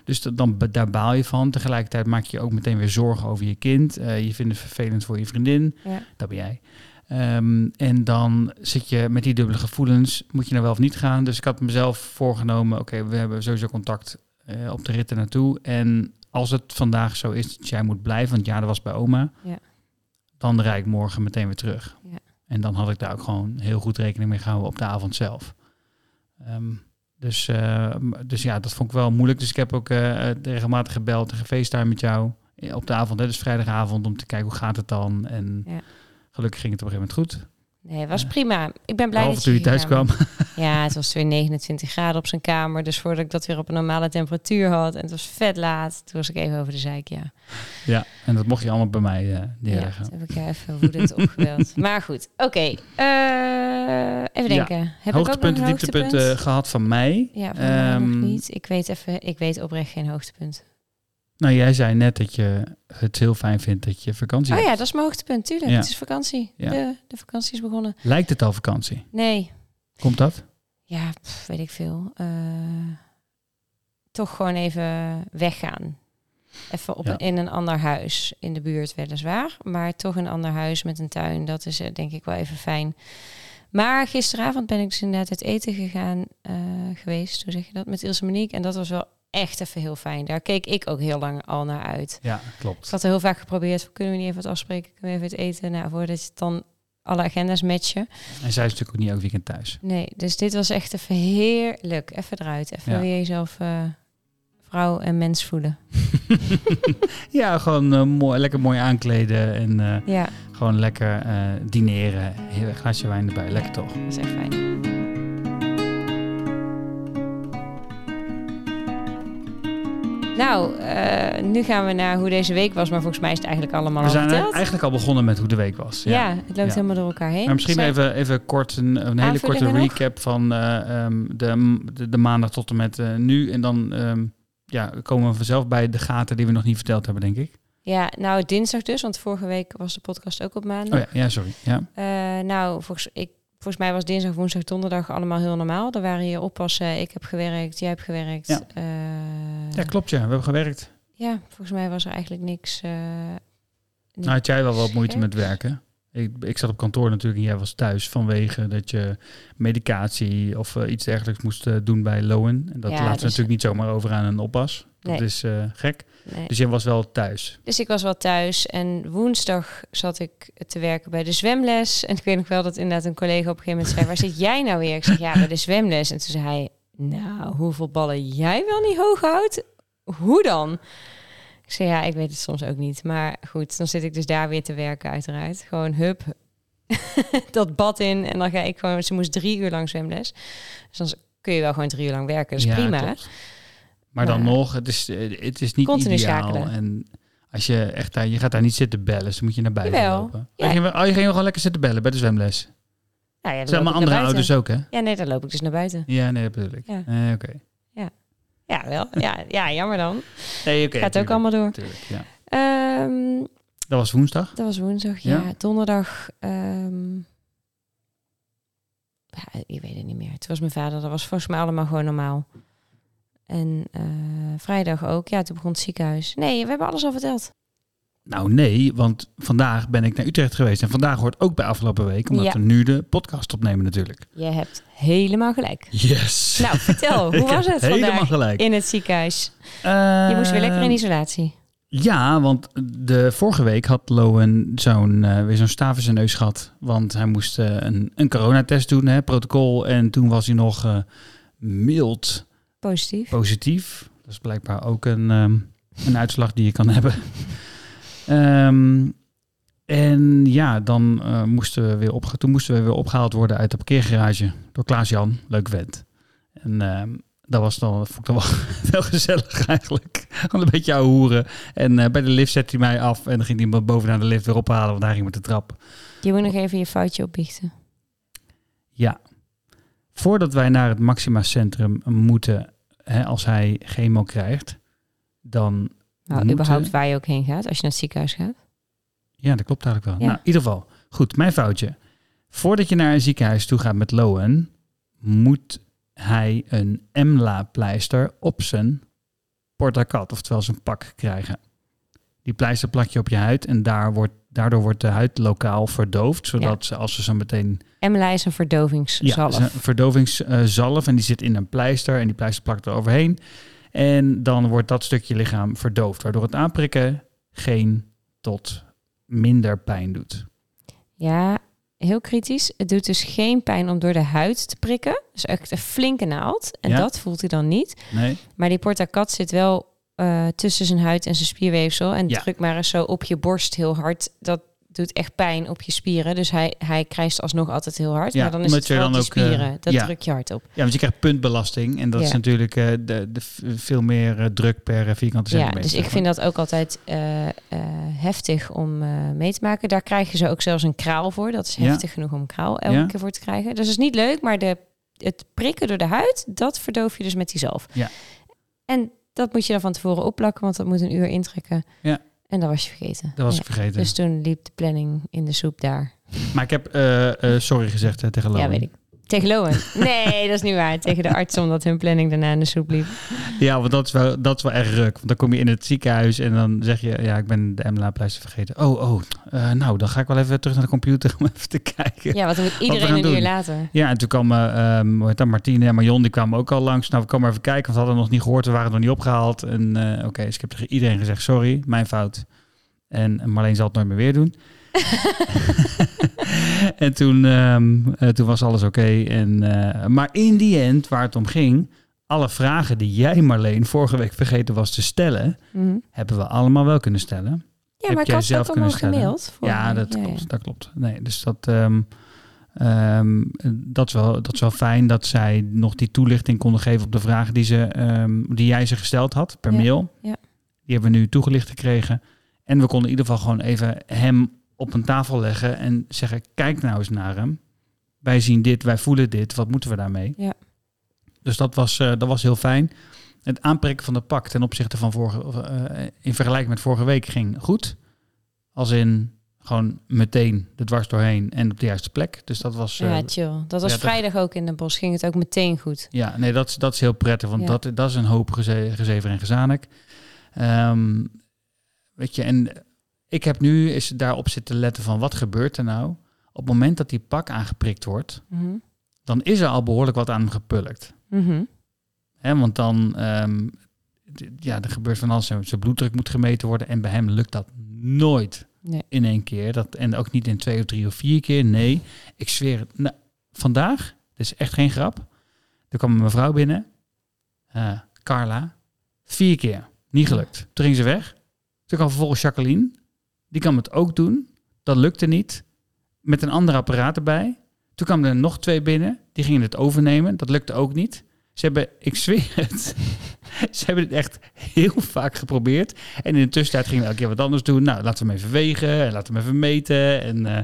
Dus dat- dan, daar baal je van. Tegelijkertijd maak je ook meteen weer zorgen over je kind. Je vindt het vervelend voor je vriendin. Dat ben jij. Ehm, en dan zit je met die dubbele gevoelens. Moet je nou wel of niet gaan? Dus ik had mezelf voorgenomen. Oké, we hebben sowieso contact eh, op de rit er naartoe. En als het vandaag zo is dat jij moet blijven. Want ja, dat was bij oma. Ja. Dan rijd ik morgen meteen weer terug. Ja. En dan had ik daar ook gewoon heel goed rekening mee gehouden op de avond zelf. Ehm, dus, eh, m- dus ja, dat vond ik wel moeilijk. Dus ik heb ook eh, eh, regelmatig gebeld en gefacetimed met jou op de avond. Hè, dus vrijdagavond om te kijken hoe gaat het dan. En Ja. Gelukkig ging het op een gegeven moment goed. nee, het was Ja. prima. Ik ben blij Behalve dat je thuis kwam. Ja, het was weer 29 graden op zijn kamer. Dus voordat ik dat weer op een normale temperatuur had. En het was vet laat. Toen was ik even over de zeik, ja. Ja, en dat mocht je allemaal bij mij eh Ja, neerleggen. toen heb ik je even woedend opgebeld. Maar goed, oké. Eh, even denken. Heb ik ook nog hoogtepunt een en dieptepunt hoogtepunt? eh, gehad van mij. Ja, van mij nog Ehm, niet. Ik weet even, ik weet oprecht geen hoogtepunt. Nou, jij zei net dat je het heel fijn vindt dat je vakantie Oh hebt. ja, dat is mijn hoogtepunt, tuurlijk. Ja. Het is vakantie. Ja. De, de vakantie is begonnen. Lijkt het al vakantie? Nee, Komt dat? ja, pff, weet ik veel. Eh, toch gewoon even weggaan. Even op Ja. een, in een ander huis in de buurt weliswaar. Maar toch een ander huis met een tuin. Dat is eh, denk ik wel even fijn. Maar gisteravond ben ik dus inderdaad uit eten gegaan eh, geweest. Hoe zeg je dat? Met Ilse Monique. En dat was wel echt even heel fijn. Daar keek ik ook heel lang al naar uit. Ja, Ik klopt. had er heel vaak geprobeerd. Kunnen we niet even wat afspreken? Kunnen we even het eten? Nou, voordat je dan alle agenda's matchen. En zij is natuurlijk ook niet elk weekend thuis. Nee, dus dit was echt even heerlijk. Even eruit. Even Ja. weer jezelf eh, vrouw en mens voelen. ja, gewoon eh, mooi, lekker mooi aankleden en eh, Ja, gewoon lekker eh, dineren. Heel glaasje wijn erbij, lekker toch? dat is echt fijn. Nou, eh, nu gaan we naar hoe deze week was. Maar volgens mij is het eigenlijk allemaal We al zijn verteld. eigenlijk al begonnen met hoe de week was. ja. het loopt Ja. helemaal door elkaar heen. Maar misschien Zijn- even, even kort een, een hele korte nog? recap van eh, ehm, de, de, de maandag tot en met eh, nu. En dan ehm, ja, komen we vanzelf bij de gaten die we nog niet verteld hebben, denk ik. Ja, nou dinsdag dus. Want vorige week was de podcast ook op maandag. Oh ja, ja sorry. Ja. Nou, volgens, ik, volgens mij was dinsdag, woensdag, donderdag allemaal heel normaal. Er waren hier oppassen. Ik heb gewerkt, jij hebt gewerkt. Ja. Eh, ja, klopt ja. We hebben gewerkt. Ja, volgens mij was er eigenlijk niks. niet- Nou had jij wel wat moeite met werken. Ik, ik zat op kantoor natuurlijk en jij was thuis vanwege dat je medicatie of eh, iets dergelijks moest doen bij Lowen. En dat Ja, we dus- natuurlijk niet zomaar over aan een oppas. Dat Nee. is eh, gek. nee. Dus jij was wel thuis. Dus ik was wel thuis en woensdag zat ik te werken bij de zwemles. En ik weet nog wel dat inderdaad een collega op een gegeven moment zei: Waar zit jij nou weer? Ik zeg ja, bij de zwemles. En toen zei hij: Nou, hoeveel ballen jij wel niet hoog houdt? Hoe dan? Ik zei, ja, ik weet het soms ook niet. Maar goed, dan zit ik dus daar weer te werken uiteraard. Gewoon hup, dat bad in. En dan ga ik gewoon... Ze moest drie uur lang zwemles. Dus dan kun je wel gewoon drie uur lang werken. Dat is prima. klopt. Maar dan nog, het is, eh, het is niet Continu ideaal. schakelen. En als je echt daar, je gaat daar niet zitten bellen, dus dan moet je naar buiten Jawel. lopen. Ja. Oh, je, ging, oh, je ging gewoon lekker zitten bellen bij de zwemles. Nou ja, dan zijn maar naar andere ouders ook, hè? Ja, nee, dan loop ik dus naar buiten. Ja, nee, dat bedoel ik. Ja. Eh, Oké. Ja, wel. Ja, ja jammer dan. Nee, oké. Gaat ook allemaal door. tuurlijk, ja. Ehm, Dat was woensdag. dat was woensdag, ja. Ja. Donderdag... ehm, ja, ik weet het niet meer. Het was mijn vader. Dat was volgens mij allemaal gewoon normaal. En eh, vrijdag ook. Ja, toen begon het ziekenhuis. Nee, we hebben alles al verteld. Nou nee, want vandaag ben ik naar Utrecht geweest. En vandaag hoort ook bij afgelopen week, omdat Ja. we nu de podcast opnemen natuurlijk. Je hebt helemaal gelijk. Yes! Nou, vertel. Hoe was het Helemaal vandaag gelijk. in het ziekenhuis? Je moest weer lekker in Ehm, isolatie. Ja, want de vorige week had Lowen zo'n, eh, weer zo'n staaf in zijn neus gehad. Want hij moest eh, een, een coronatest doen, hè, protocol. En toen was hij nog mild Positief. positief. Dat is blijkbaar ook een, ehm, een uitslag die je kan hebben. Ehm, en ja, dan eh, moesten we weer opge toen moesten we weer opgehaald worden uit de parkeergarage door Klaas-Jan. Leuk vent. En ehm, dat was dan, vond ik dan wel, wel gezellig eigenlijk. Gewoon een beetje hoeren. En eh, bij de lift zette hij mij af en dan ging hij me bovenaan de lift weer ophalen, want hij ging met de trap. Je moet nog even je foutje opbiechten. Ja. Voordat wij naar het Maxima Centrum moeten, hè, als hij chemo krijgt, dan Nou, moeten- überhaupt waar je ook heen gaat, als je naar het ziekenhuis gaat. Ja, dat klopt eigenlijk wel. Ja. Nou, in ieder geval. Goed, mijn foutje. Voordat je naar een ziekenhuis toe gaat met Lowen, moet hij een EMLA-pleister op zijn portacat, oftewel zijn pak, krijgen. Die pleister plak je op je huid en daar wordt, daardoor wordt de huid lokaal verdoofd, zodat ze als ze zo meteen... Emla is een Ja, verdovingszalf. is een verdovingszalf en die zit in een pleister en die pleister plakt er overheen. En dan wordt dat stukje lichaam verdoofd, waardoor het aanprikken geen tot minder pijn doet. Ja, heel kritisch. Het doet dus geen pijn om door de huid te prikken. Dus echt een flinke naald. En Ja. dat voelt hij dan niet. Nee? Maar die portacat zit wel eh, tussen zijn huid en zijn spierweefsel. En Ja. druk maar eens zo op je borst heel hard. Dat doet echt pijn op je spieren. Dus hij, hij krijst alsnog altijd heel hard. Ja, maar dan is het je dan ook, eh, spieren. dat ja. druk je hard op. Ja, want je krijgt puntbelasting en dat is Ja. natuurlijk eh, de, de veel meer eh, druk per vierkante Ja, centimeter. dus ik vind dat ook altijd heftig om mee te maken. Daar krijgen ze ook zelfs een kraal voor. Dat is Ja. heftig genoeg om een kraal elke Ja. keer voor te krijgen. Dus dat is niet leuk, maar de, het prikken door de huid, dat verdoof je dus met die zalf. Ja. En dat moet je dan van tevoren opplakken, want dat moet een uur intrekken. Ja. En dat was je vergeten. Dat was Ja. ik vergeten. Dus toen liep de planning in de soep daar. Maar ik heb eh, eh, sorry gezegd tegen Lowen. Ja, weet ik. Tegen Lowen. Nee, dat is niet waar. Tegen de arts, omdat hun planning daarna in de soep liep. Ja, want dat is, wel, dat is wel echt ruk. Want dan kom je in het ziekenhuis en dan zeg je... Ja, ik ben de MLA-pleister vergeten. Oh, oh. eh, nou, dan ga ik wel even terug naar de computer om even te kijken. Ja, want dan moet iedereen een uur later. Ja, en toen heet dat, Martine en Marion, die kwamen ook al langs. Nou, we komen even kijken, want we hadden nog niet gehoord, we waren nog niet opgehaald. En eh, oké, dus ik heb tegen iedereen gezegd, sorry, mijn fout. En Marleen zal het nooit meer weer doen. en toen, ehm, eh, toen was alles oké. En eh, maar in die end, waar het om ging, alle vragen die jij Marleen vorige week vergeten was te stellen, Mhm. hebben we allemaal wel kunnen stellen. Ja, Heb maar ik jij had zelf kunnen stellen? gemaild. Ja, dat klopt. Dat klopt. Nee, dus dat, ehm, ehm, dat, is wel, dat is wel fijn dat zij nog die toelichting konden geven op de vragen die, ze, die jij ze gesteld had per Ja, mail. ja. Die hebben we nu toegelicht gekregen. En we konden in ieder geval gewoon even hem op een tafel leggen en zeggen: kijk nou eens naar hem. Wij zien dit, wij voelen dit. Wat moeten we daarmee? Ja. Dus dat was, eh, dat was heel fijn. Het aanprikken van de pak ten opzichte van vorige, eh, in vergelijking met vorige week ging goed. Als in gewoon meteen de dwars doorheen en op de juiste plek. Dus dat was. eh, Ja, chill. Dat was ja, vrijdag ook in de bos. Ging het ook meteen goed. ja, nee, dat is, dat is heel prettig, want Ja. dat, dat is een hoop geze, gezever en gezanik. Ehm, weet je, en ik heb nu eens daarop zitten letten van wat gebeurt er nou? Op het moment dat die pak aangeprikt wordt, Mhm. dan is er al behoorlijk wat aan hem gepulkt. Hè, want dan, d- ja, er gebeurt van alles. Zijn zijn bloeddruk moet gemeten worden en bij hem lukt dat nooit Nee. in één keer. Dat, en ook niet in twee of drie of vier keer. Nee, ik zweer het. Nou, vandaag, dit is echt geen grap. Er kwam een mevrouw binnen, eh, Carla, vier keer. Niet gelukt. Toen ging ze weg. Toen kwam vervolgens Jacqueline. Die kan het ook doen. Dat lukte niet. Met een ander apparaat erbij. Toen kwamen er nog twee binnen. Die gingen het overnemen. Dat lukte ook niet. Ze hebben, ik zweer het, ze hebben het echt heel vaak geprobeerd. En in de tussentijd gingen we elke keer wat anders doen. Nou, laten we hem even wegen en laten we hem even meten. En eh,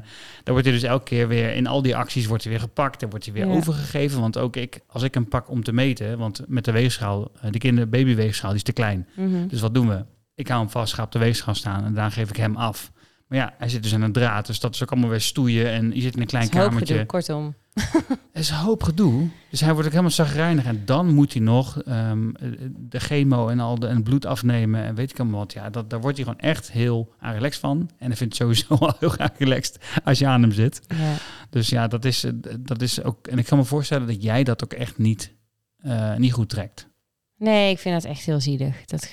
dan wordt hij dus elke keer weer, in al die acties wordt hij weer gepakt en wordt hij weer Ja. overgegeven. Want ook ik, als ik hem pak om te meten, want met de weegschaal, eh, die kinder babyweegschaal, die is te klein. Mhm. Dus wat doen we? Ik hou hem vast, ga op de weegschaal staan en daarna geef ik hem af. Maar ja, hij zit dus aan een draad, dus dat is ook allemaal weer stoeien. En je zit in een klein kamertje. gedoe, kortom. Het is een hoop gedoe. Dus hij wordt ook helemaal zagrijnig. En dan moet hij nog ehm, de chemo en al de, en het bloed afnemen. En weet ik allemaal wat. Ja, dat, daar wordt hij gewoon echt heel aan relaxed van. En hij vindt het sowieso al heel graag relaxed als je aan hem zit. Ja. Dus ja, dat is, eh, dat is ook... En ik kan me voorstellen dat jij dat ook echt niet, eh, niet goed trekt. Nee, ik vind dat echt heel zielig. Dat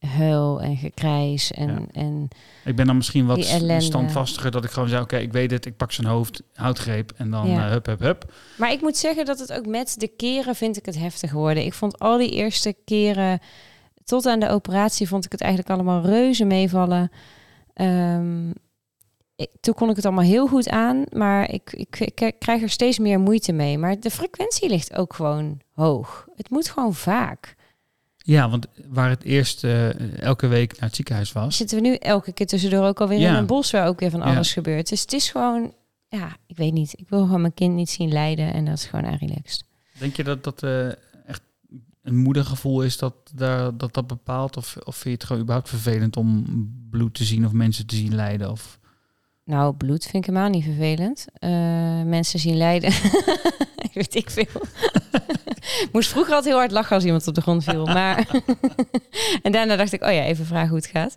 gehuil en gekrijs en, Ja. en Ik ben dan misschien wat standvastiger. Dat ik gewoon zei, oké, ik weet het. Ik pak zijn hoofd, houtgreep. En dan Ja. eh, hup, hup, hup. Maar ik moet zeggen dat het ook met de keren vind ik het heftig worden. Ik vond al die eerste keren tot aan de operatie vond ik het eigenlijk allemaal reuze meevallen. Ehm, ik- toen kon ik het allemaal heel goed aan, maar ik, ik, ik krijg er steeds meer moeite mee. Maar de frequentie ligt ook gewoon hoog. Het moet gewoon vaak. Ja, want waar het eerst eh, elke week naar het ziekenhuis was... Zitten we nu elke keer tussendoor ook alweer Ja. in een bos waar ook weer van Ja. alles gebeurt. Dus het is gewoon, ja, ik weet niet. Ik wil gewoon mijn kind niet zien lijden en dat is gewoon aan relaxed. Denk je dat dat eh, echt een moedergevoel is dat, daar, dat dat bepaalt? Of, of vind je het gewoon überhaupt vervelend om bloed te zien of mensen te zien lijden? Of... Nou, bloed vind ik helemaal niet vervelend. Eh, mensen zien lijden. ik weet ik veel. Moest vroeger altijd heel hard lachen als iemand op de grond viel. Maar en daarna dacht ik, oh ja, even vragen hoe het gaat.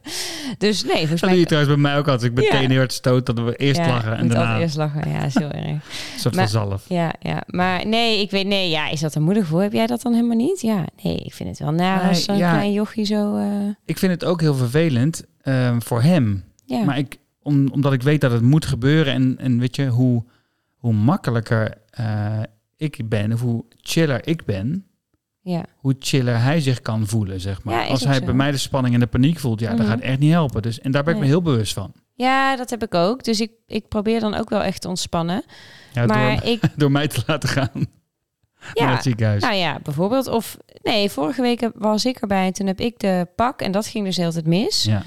Dus nee, volgens Dat mij... doe je trouwens bij mij ook altijd. Ik meteen Ja. heel hard stoot dat we eerst Ja, lachen en daarna eerst lachen. Ja, is heel erg. een soort Maar- van zalf. Ja, ja, maar nee, ik weet, nee, ja, is dat een moedergevoel? Heb jij dat dan helemaal niet? Ja, nee, ik vind het wel naar Nee, als zo'n ja. klein jochie zo... eh, Ik vind het ook heel vervelend eh, voor hem. ja. Maar ik, om, omdat ik weet dat het moet gebeuren en, en weet je, hoe, hoe makkelijker eh, ik ben, of hoe chiller ik ben, ja. hoe chiller hij zich kan voelen, zeg maar. Ja, Als hij zo. bij mij de spanning en de paniek voelt, ja, dat Mhm. gaat echt niet helpen. Dus, en daar ben ik me heel bewust van. ja, dat heb ik ook. Dus ik, ik probeer dan ook wel echt te ontspannen. Ja, maar door, ik, door mij te laten gaan naar ja, het ziekenhuis. Nou ja, bijvoorbeeld. Of nee, vorige week was ik erbij en toen heb ik de pak en dat ging dus heel mis. Ja.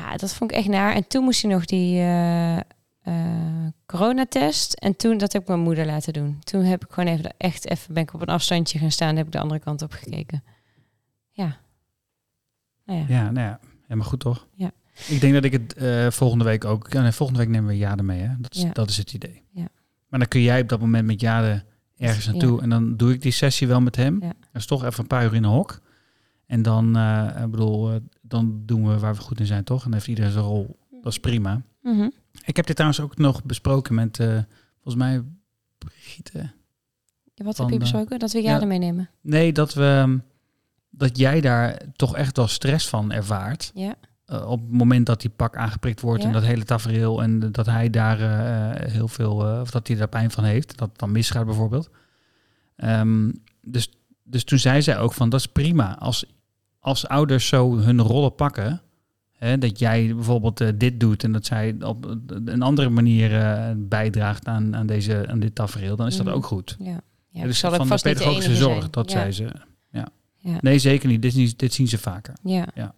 Ja. dat vond ik echt naar. En toen moest hij nog die eh, eh, coronatest. En toen, dat heb ik mijn moeder laten doen. Toen heb ik gewoon even, echt even, ben ik op een afstandje gaan staan en heb ik de andere kant op gekeken. Ja. Nou ja. Ja, nou ja, helemaal goed toch? Ja. Ik denk dat ik het eh, volgende week ook... Ja, nee, volgende week nemen we Jade mee, hè? Dat is, Ja. dat is het idee. Ja. Maar dan kun jij op dat moment met Jade ergens Ja. naartoe. En dan doe ik die sessie wel met hem. Ja. Dat is toch even een paar uur in een hok. En dan, eh, ik bedoel, dan doen we waar we goed in zijn, toch? En dan heeft iedereen zijn rol. Dat is prima. Mhm. Ik heb dit trouwens ook nog besproken met, eh, volgens mij, Brigitte. Ja, Wat heb je eh, besproken? Dat we ja. Jade meenemen. Nee, dat we... Dat jij daar toch echt wel stress van ervaart. Ja. Eh, op het moment dat die pak aangeprikt wordt Ja. en dat hele tafereel en dat hij daar heel veel, of dat hij daar pijn van heeft, dat het dan misgaat bijvoorbeeld. Ehm, dus, dus toen zei zij ook van dat is prima als, als ouders zo hun rollen pakken, hè, dat jij bijvoorbeeld eh, dit doet en dat zij op een andere manier eh, bijdraagt aan, aan, deze, aan dit tafereel, dan is dat ook goed. Ja. Ja, dus zal van de vast de pedagogische zorg, zijn. dat ja. zei ze. Ja. Ja. Nee, zeker niet. Dit, niet. dit zien ze vaker. Ja.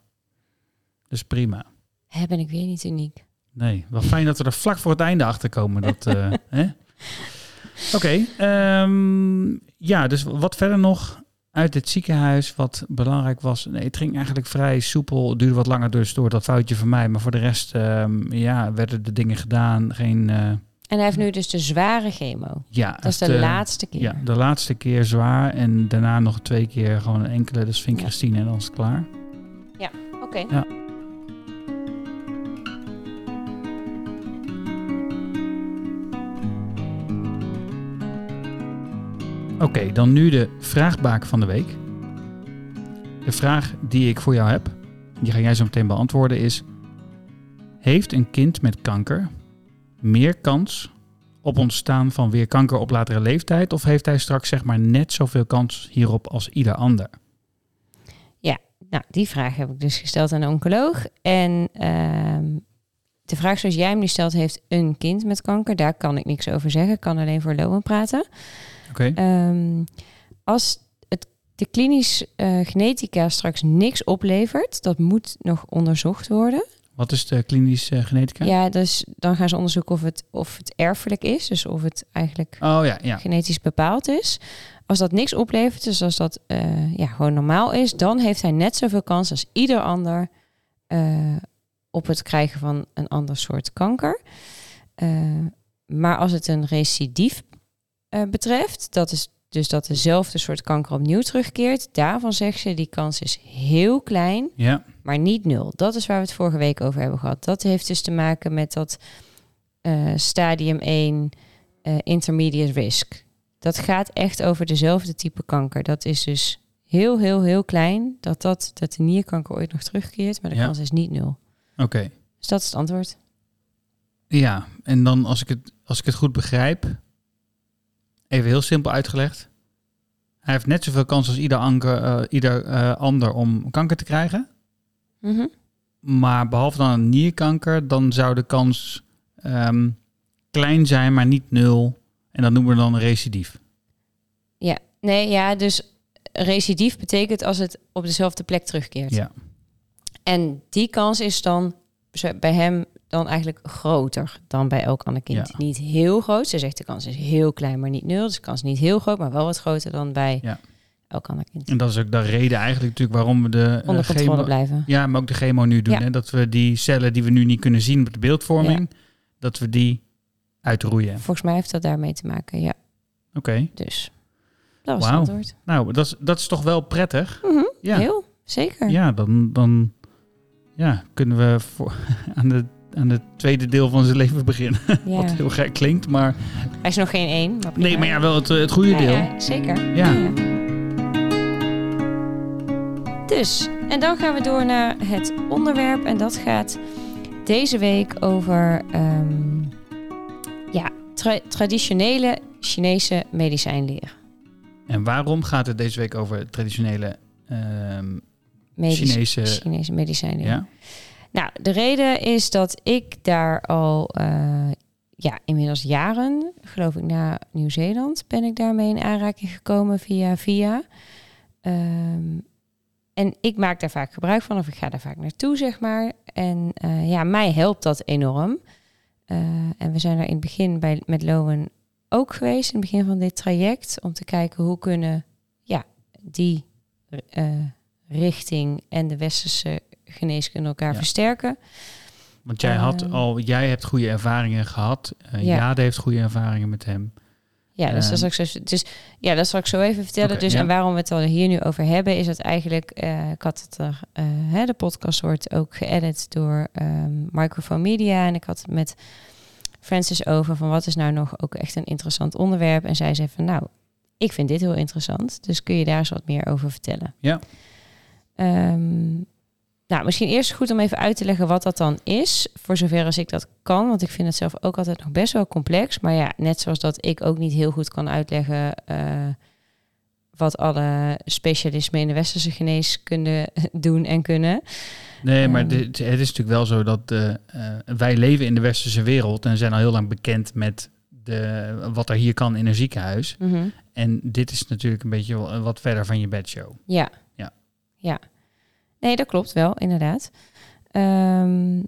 Dus prima. Hè, ben ik weer niet uniek. Nee, wel fijn dat we er vlak voor het einde achter komen. Dat, eh? Oké, ehm, ja, dus wat verder nog uit het ziekenhuis wat belangrijk was? Nee, het ging eigenlijk vrij soepel. Het duurde wat langer dus door dat foutje van mij. Maar voor de rest, ehm, ja, werden de dingen gedaan. Geen, eh, En hij heeft nu dus de zware chemo. ja, Dat is de eh, laatste keer. Ja, de laatste keer zwaar en daarna nog twee keer gewoon een enkele. Dus Ja. vinkchristine en dan is het klaar. Oké. Ja. Oké, dan nu de vraagbaak van de week. De vraag die ik voor jou heb, die ga jij zo meteen beantwoorden, is: Heeft een kind met kanker meer kans op ontstaan van weer kanker op latere leeftijd? Of heeft hij straks zeg maar net zoveel kans hierop als ieder ander? nou, die vraag heb ik dus gesteld aan een oncoloog. En ehm, de vraag zoals jij hem nu stelt, heeft een kind met kanker. Daar kan ik niks over zeggen. Ik kan alleen voor Lowen praten. Ehm, als het, de klinisch eh, genetica straks niks oplevert, dat moet nog onderzocht worden. Wat is de klinische genetica? Ja, dus dan gaan ze onderzoeken of het, of het erfelijk is. Dus of het eigenlijk Oh ja, ja. genetisch bepaald is. Als dat niks oplevert, dus als dat eh, ja, gewoon normaal is, dan heeft hij net zoveel kans als ieder ander eh, op het krijgen van een ander soort kanker. Eh, maar als het een recidief eh, betreft, dat is dus dat dezelfde soort kanker opnieuw terugkeert, daarvan zegt ze die kans is heel klein, Ja, maar niet nul. Dat is waar we het vorige week over hebben gehad. Dat heeft dus te maken met dat eh, stadium 1 eh, intermediate risk. Dat gaat echt over dezelfde type kanker. Dat is dus heel, heel, heel klein dat, dat, dat de nierkanker ooit nog terugkeert, maar de Ja. kans is niet nul. oké. Dus dat is het antwoord. Ja, en dan als ik, het, als ik het goed begrijp, even heel simpel uitgelegd. Hij heeft net zoveel kans als ieder, anker, eh, ieder eh, ander om kanker te krijgen. Mhm. Maar behalve dan een nierkanker, dan zou de kans ehm, klein zijn, maar niet nul. En dat noemen we dan een recidief. Ja, nee, ja, dus recidief betekent als het op dezelfde plek terugkeert. Ja. En die kans is dan bij hem dan eigenlijk groter dan bij elk ander kind. Ja. Niet heel groot. Ze zegt de kans is heel klein, maar niet nul. Dus de kans is niet heel groot, maar wel wat groter dan bij Ja. elk ander kind. En dat is ook de reden eigenlijk natuurlijk waarom we de Onder controle chemo- blijven. Ja, maar ook de chemo nu doen. Ja. Hè? Dat we die cellen die we nu niet kunnen zien op de beeldvorming, dat we die uitroeien. Volgens mij heeft dat daarmee te maken, ja. Oké. Dus dat was het antwoord. Nou, dat is, dat is toch wel prettig. Mhm, Ja, Heel, zeker. ja dan, dan ja, kunnen we voor, aan, de, aan het tweede deel van zijn leven beginnen. Ja. Wat heel gek klinkt, maar... Hij is nog geen één. Maar. Nee, maar ja, wel het, eh, het goede Ja, deel. ja, zeker. Ja. Dus, en dan gaan we door naar het onderwerp. En dat gaat deze week over ehm, ja, tra- traditionele Chinese medicijnleer. En waarom gaat het deze week over traditionele ehm, Chinese... Chinese medicijnleer. Ja? Nou, de reden is dat ik daar al eh, ja, inmiddels jaren, geloof ik, naar Nieuw-Zeeland ben ik daarmee in aanraking gekomen via via. Ehm, en ik maak daar vaak gebruik van, of ik ga daar vaak naartoe, zeg maar. En eh, ja, mij helpt dat enorm. Eh, en we zijn er in het begin bij, met Lowen ook geweest, in het begin van dit traject, om te kijken hoe kunnen ja, die richting en de westerse geneeskunde elkaar Ja. versterken. Want jij, had Ehm. al, jij hebt goede ervaringen gehad. Uh, Ja. Jade heeft goede ervaringen met hem. Ja, dus, dat zal Ehm. ik zo, dus ja, dat zal ik zo even vertellen. Dus ja. en waarom we het al hier nu over hebben, is dat eigenlijk, eh, ik had het er, eh, hè, de podcast wordt ook geëdit door ehm Microphone Media en ik had het met Francis over van wat is nou nog ook echt een interessant onderwerp. En zij zei van nou, ik vind dit heel interessant, dus kun je daar eens wat meer over vertellen? Ja. Ehm, nou, misschien eerst goed om even uit te leggen wat dat dan is, voor zover als ik dat kan. Want ik vind het zelf ook altijd nog best wel complex. Maar ja, net zoals dat ik ook niet heel goed kan uitleggen eh, wat alle specialismen in de westerse geneeskunde doen en kunnen. Nee, maar Ehm. dit, het is natuurlijk wel zo dat eh, eh, wij leven in de westerse wereld en zijn al heel lang bekend met de, wat er hier kan in een ziekenhuis. Mhm. En dit is natuurlijk een beetje wat verder van je bedshow. Ja. Ja. Ja. Nee, dat klopt wel, inderdaad. Ehm,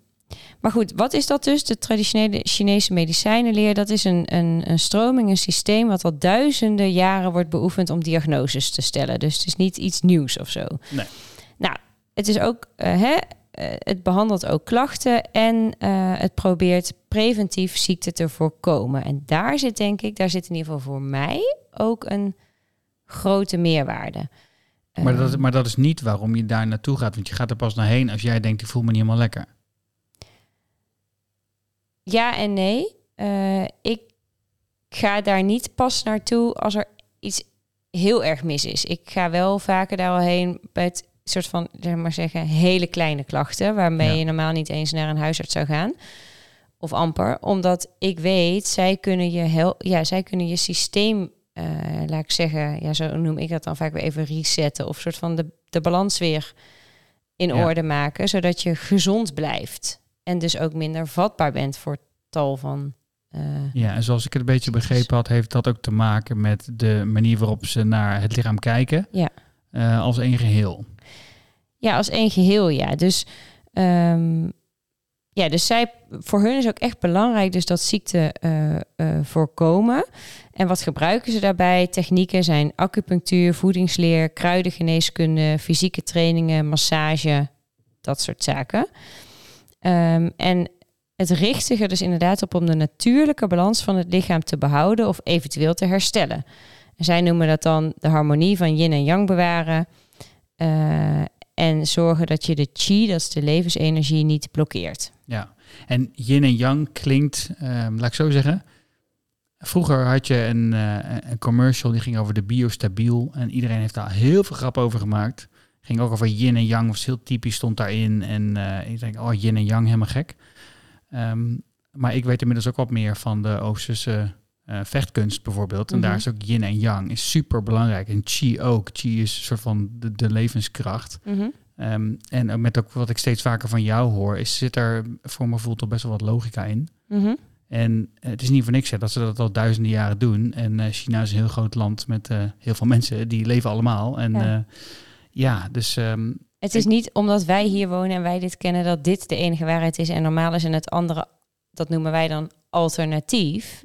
maar goed, wat is dat dus? De traditionele Chinese medicijnenleer, dat is een, een, een stroming, een systeem wat al duizenden jaren wordt beoefend om diagnoses te stellen. Dus het is niet iets nieuws of zo. Nee. Nou, het is ook, eh, hè, eh, het behandelt ook klachten en eh, het probeert preventief ziekte te voorkomen. En daar zit denk ik, daar zit in ieder geval voor mij ook een grote meerwaarde. Maar dat, Ehm, maar dat is niet waarom je daar naartoe gaat. Want je gaat er pas naar heen als jij denkt, ik voel me niet helemaal lekker. Ja en nee. Eh, ik ga daar niet pas naartoe als er iets heel erg mis is. Ik ga wel vaker daar al heen bij het soort van, zeg maar zeggen, hele kleine klachten, waarmee Ja. je normaal niet eens naar een huisarts zou gaan. Of amper, omdat ik weet, zij kunnen je, hel ja, zij kunnen je systeem, eh, laat ik zeggen, ja, zo noem ik dat dan vaak weer even resetten. Of soort van de, de balans weer in Ja. orde maken, zodat je gezond blijft. En dus ook minder vatbaar bent voor tal van. eh, Ja, en zoals ik het een beetje begrepen had, heeft dat ook te maken met de manier waarop ze naar het lichaam kijken. Ja. eh, als één geheel. Ja, als één geheel, ja. Dus, ehm, ja, dus zij, voor hun is ook echt belangrijk dus dat ziekte voorkomen. En wat gebruiken ze daarbij? Technieken zijn acupunctuur, voedingsleer, kruidengeneeskunde, fysieke trainingen, massage, dat soort zaken. Ehm, en het richt zich er dus inderdaad op om de natuurlijke balans van het lichaam te behouden of eventueel te herstellen. En zij noemen dat dan de harmonie van yin en yang bewaren. Eh, en zorgen dat je de chi, dat is de levensenergie, niet blokkeert. Ja, en yin en yang klinkt, ehm, laat ik zo zeggen. Vroeger had je een, eh, een commercial die ging over de biostabiel. En iedereen heeft daar heel veel grap over gemaakt. Ging ook over yin en yang, was heel typisch, stond daarin. En eh, ik denk, oh, yin en yang, helemaal gek. Ehm, maar ik weet inmiddels ook wat meer van de Oosterse eh, vechtkunst bijvoorbeeld. En Mhm. daar is ook yin en yang, is super belangrijk. En chi ook. Chi is een soort van de, de levenskracht. Ehm, en ook met ook wat ik steeds vaker van jou hoor, is zit er voor mijn gevoel toch best wel wat logica in. Mhm. En eh, het is niet voor niks hè, dat ze dat al duizenden jaren doen. En eh, China is een heel groot land met eh, heel veel mensen, die leven allemaal. En Ja. ja, ja dus ehm, Het is niet omdat wij hier wonen en wij dit kennen dat dit de enige waarheid is en normaal is en het andere, dat noemen wij dan alternatief.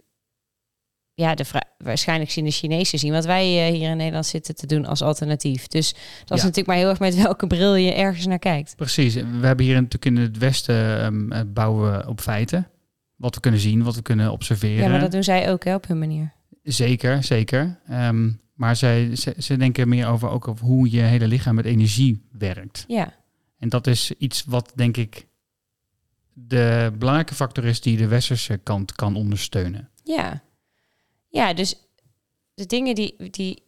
Ja, de waarschijnlijk zien de Chinezen zien wat wij hier in Nederland zitten te doen als alternatief. Dus dat is Ja. natuurlijk maar heel erg met welke bril je ergens naar kijkt. precies. We hebben hier natuurlijk in het Westen ehm, eh, bouwen we op feiten. Wat we kunnen zien, wat we kunnen observeren. Ja, maar dat doen zij ook hè, op hun manier. Zeker, zeker. Ehm, maar zij, ze, ze denken meer over ook over hoe je hele lichaam met energie werkt. Ja, En dat is iets wat denk ik de belangrijke factor is die de westerse kant kan ondersteunen. ja. Ja, dus de dingen die, die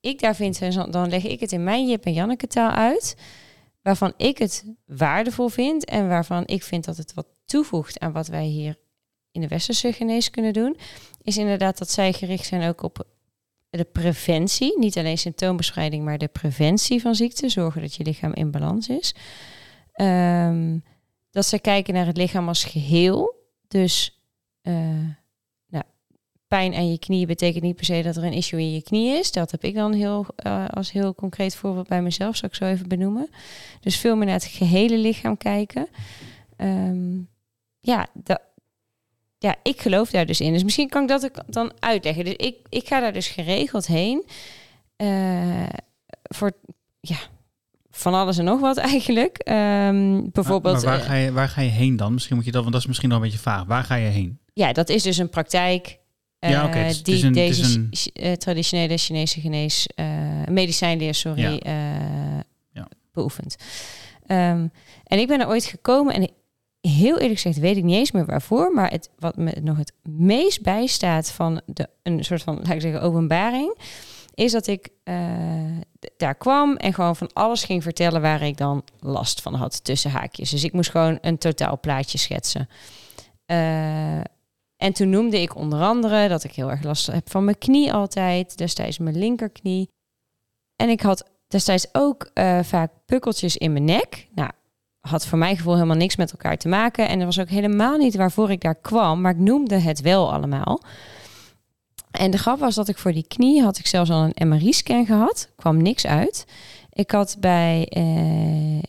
ik daar vind, dan leg ik het in mijn Jip en Janneke taal uit. Waarvan ik het waardevol vind en waarvan ik vind dat het wat toevoegt aan wat wij hier in de westerse geneeskunde doen. Is inderdaad dat zij gericht zijn ook op de preventie. Niet alleen symptoombestrijding, maar de preventie van ziekte. Zorgen dat je lichaam in balans is. Ehm, dat ze kijken naar het lichaam als geheel. Dus eh, nou, pijn aan je knie betekent niet per se dat er een issue in je knie is. Dat heb ik dan heel, eh, als heel concreet voorbeeld bij mezelf, zal ik zo even benoemen. Dus veel meer naar het gehele lichaam kijken. Ehm, ja, dat, ja, ik geloof daar dus in. Dus misschien kan ik dat ook dan uitleggen. Dus ik, ik ga daar dus geregeld heen. eh, voor ja, van alles en nog wat eigenlijk. Ehm, bijvoorbeeld. Maar, maar waar, eh, ga je, waar ga je heen dan? Misschien moet je dat, want dat is misschien nog een beetje vaag. Waar ga je heen? Ja, dat is dus een praktijk eh, Ja, is- die is een- is deze een- traditionele Chinese genees, medicijnleer, sorry, Ja. Ja. beoefent. Ehm, en ik ben er ooit gekomen en heel eerlijk gezegd weet ik niet eens meer waarvoor, maar het, wat me nog het meest bijstaat van de, een soort van, laat ik zeggen, openbaring, is dat ik eh, daar kwam en gewoon van alles ging vertellen waar ik dan last van had tussen haakjes. Dus ik moest gewoon een totaalplaatje schetsen. Eh, en toen noemde ik onder andere dat ik heel erg last heb van mijn knie altijd, destijds mijn linkerknie. En ik had destijds ook eh, vaak pukkeltjes in mijn nek. Nou, had voor mijn gevoel helemaal niks met elkaar te maken. En dat was ook helemaal niet waarvoor ik daar kwam, maar ik noemde het wel allemaal. En de grap was dat ik voor die knie had ik zelfs al een MRI-scan gehad. kwam niks uit. Ik had bij eh,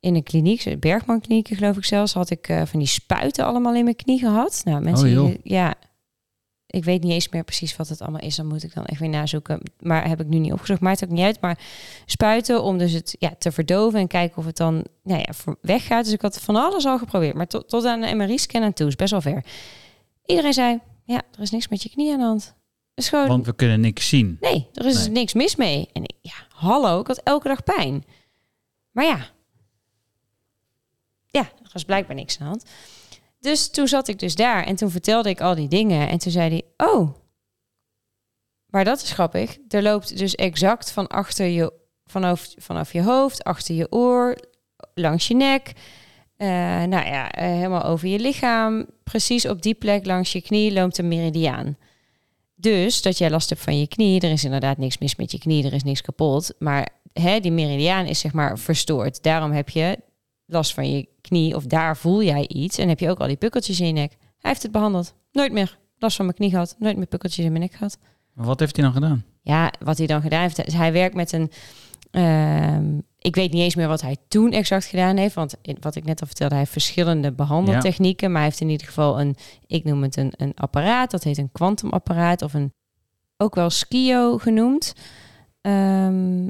in een kliniek, Bergman kliniek geloof ik zelfs, had ik eh, van die spuiten allemaal in mijn knie gehad. Nou, mensen, Oh, ja, ik weet niet eens meer precies wat het allemaal is. Dan moet ik dan echt weer nazoeken. Maar heb ik nu niet opgezocht. Maakt ook niet uit. Maar spuiten om dus het ja, te verdoven en kijken of het dan nou ja, weggaat. Dus ik had van alles al geprobeerd. Maar tot, tot aan de MRI-scan aan toe is best wel ver. Iedereen zei, ja, er is niks met je knie aan de hand. Is gewoon, Want we kunnen niks zien. nee, er is Nee. niks mis mee. En ik, ja, hallo, ik had elke dag pijn. Maar ja, ja, er was blijkbaar niks aan de hand. Dus toen zat ik dus daar en toen vertelde ik al die dingen. En toen zei hij, oh, maar dat is grappig. Er loopt dus exact van achter je, vanaf, vanaf je hoofd, achter je oor, langs je nek. eh, nou ja, eh, helemaal over je lichaam. Precies op die plek langs je knie loopt een meridiaan. Dus dat jij last hebt van je knie, er is inderdaad niks mis met je knie, er is niks kapot. Maar hè, die meridiaan is zeg maar verstoord. Daarom heb je last van je knie of daar voel jij iets en heb je ook al die pukkeltjes in je nek. Hij heeft het behandeld. Nooit meer last van mijn knie gehad. Nooit meer pukkeltjes in mijn nek gehad. Wat heeft hij dan gedaan? Ja, wat hij dan gedaan heeft, is hij werkt met een. ehm, ik weet niet eens meer wat hij toen exact gedaan heeft. Want in- wat ik net al vertelde, hij heeft verschillende behandeltechnieken. Maar hij heeft in ieder geval een, ik noem het een, een apparaat. Dat heet een kwantumapparaat of een, ook wel skio genoemd. Ehm,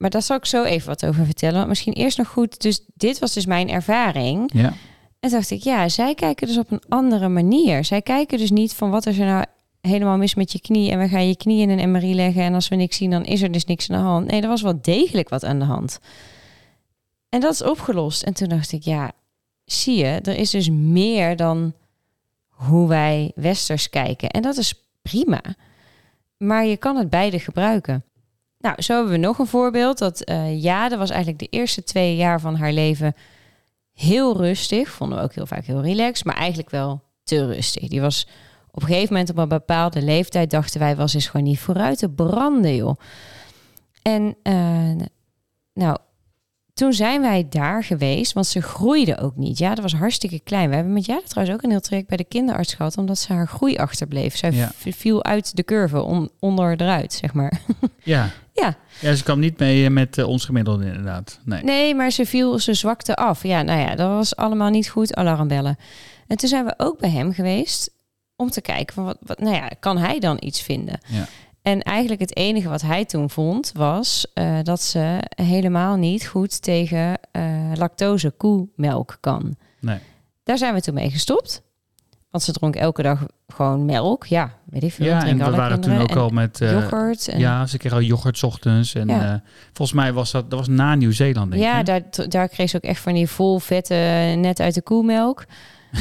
maar daar zal ik zo even wat over vertellen. Want misschien eerst nog goed. Dus dit was dus mijn ervaring. Ja. En dacht ik, ja, zij kijken dus op een andere manier. Zij kijken dus niet van wat is er nou helemaal mis met je knie en we gaan je knie in een MRI leggen en als we niks zien, dan is er dus niks aan de hand. Nee, er was wel degelijk wat aan de hand. En dat is opgelost. En toen dacht ik, ja, zie je, er is dus meer dan hoe wij westers kijken. En dat is prima. Maar je kan het beide gebruiken. Nou, zo hebben we nog een voorbeeld. Dat eh Jade was eigenlijk de eerste twee jaar van haar leven heel rustig. Vonden we ook heel vaak heel relaxed, maar eigenlijk wel te rustig. Die was op een gegeven moment op een bepaalde leeftijd dachten wij was eens gewoon niet vooruit te branden, joh. En eh, nou, toen zijn wij daar geweest, want ze groeide ook niet. Ja, dat was hartstikke klein. We hebben met Jade trouwens ook een heel traject bij de kinderarts gehad, omdat ze haar groei achterbleef. Zij Ja. viel uit de curve, on, onder eruit, zeg maar. Ja. Ja. Ja, ze kwam niet mee eh, met eh, ons gemiddelde inderdaad. Nee. Nee, maar ze viel, ze zwakte af. Ja, nou ja, dat was allemaal niet goed, alarmbellen. En toen zijn we ook bij hem geweest om te kijken van wat, wat nou ja, kan hij dan iets vinden? Ja. En eigenlijk het enige wat hij toen vond was eh, dat ze helemaal niet goed tegen eh, lactose koemelk kan. Nee. Daar zijn we toen mee gestopt. Want ze dronk elke dag gewoon melk. Ja, weet ik veel. Ja, en we waren toen ook al met... Eh, yoghurt. En, Ja, ze kreeg al yoghurt 's ochtends. En Ja. eh, volgens mij was dat, dat was na Nieuw-Zeeland, denk ja, ik. daar, daar kreeg ze ook echt van die vol vette, net uit de koemelk.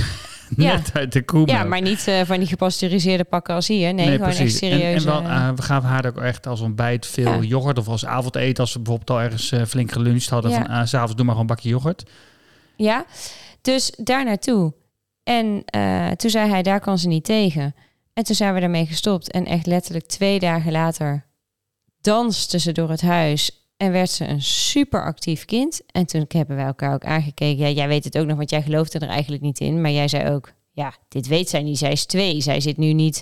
ja. Net uit de koe. Ja, maar niet eh, van die gepasteuriseerde pakken als hier. Nee, gewoon echt serieus. en wel, we gaven haar ook echt als ontbijt veel Ja. yoghurt. Of als avondeten, als we bijvoorbeeld al ergens flink geluncht hadden. Ja. Van, s s'avonds doe maar gewoon een bakje yoghurt. Ja, dus daar naartoe. En eh, toen zei hij, daar kan ze niet tegen. En toen zijn we daarmee gestopt. En echt letterlijk twee dagen later danste ze door het huis. En werd ze een super actief kind. En toen hebben wij elkaar ook aangekeken. Ja, jij weet het ook nog, want jij geloofde er eigenlijk niet in. Maar jij zei ook, ja, dit weet zij niet. Zij is twee. Zij zit nu niet...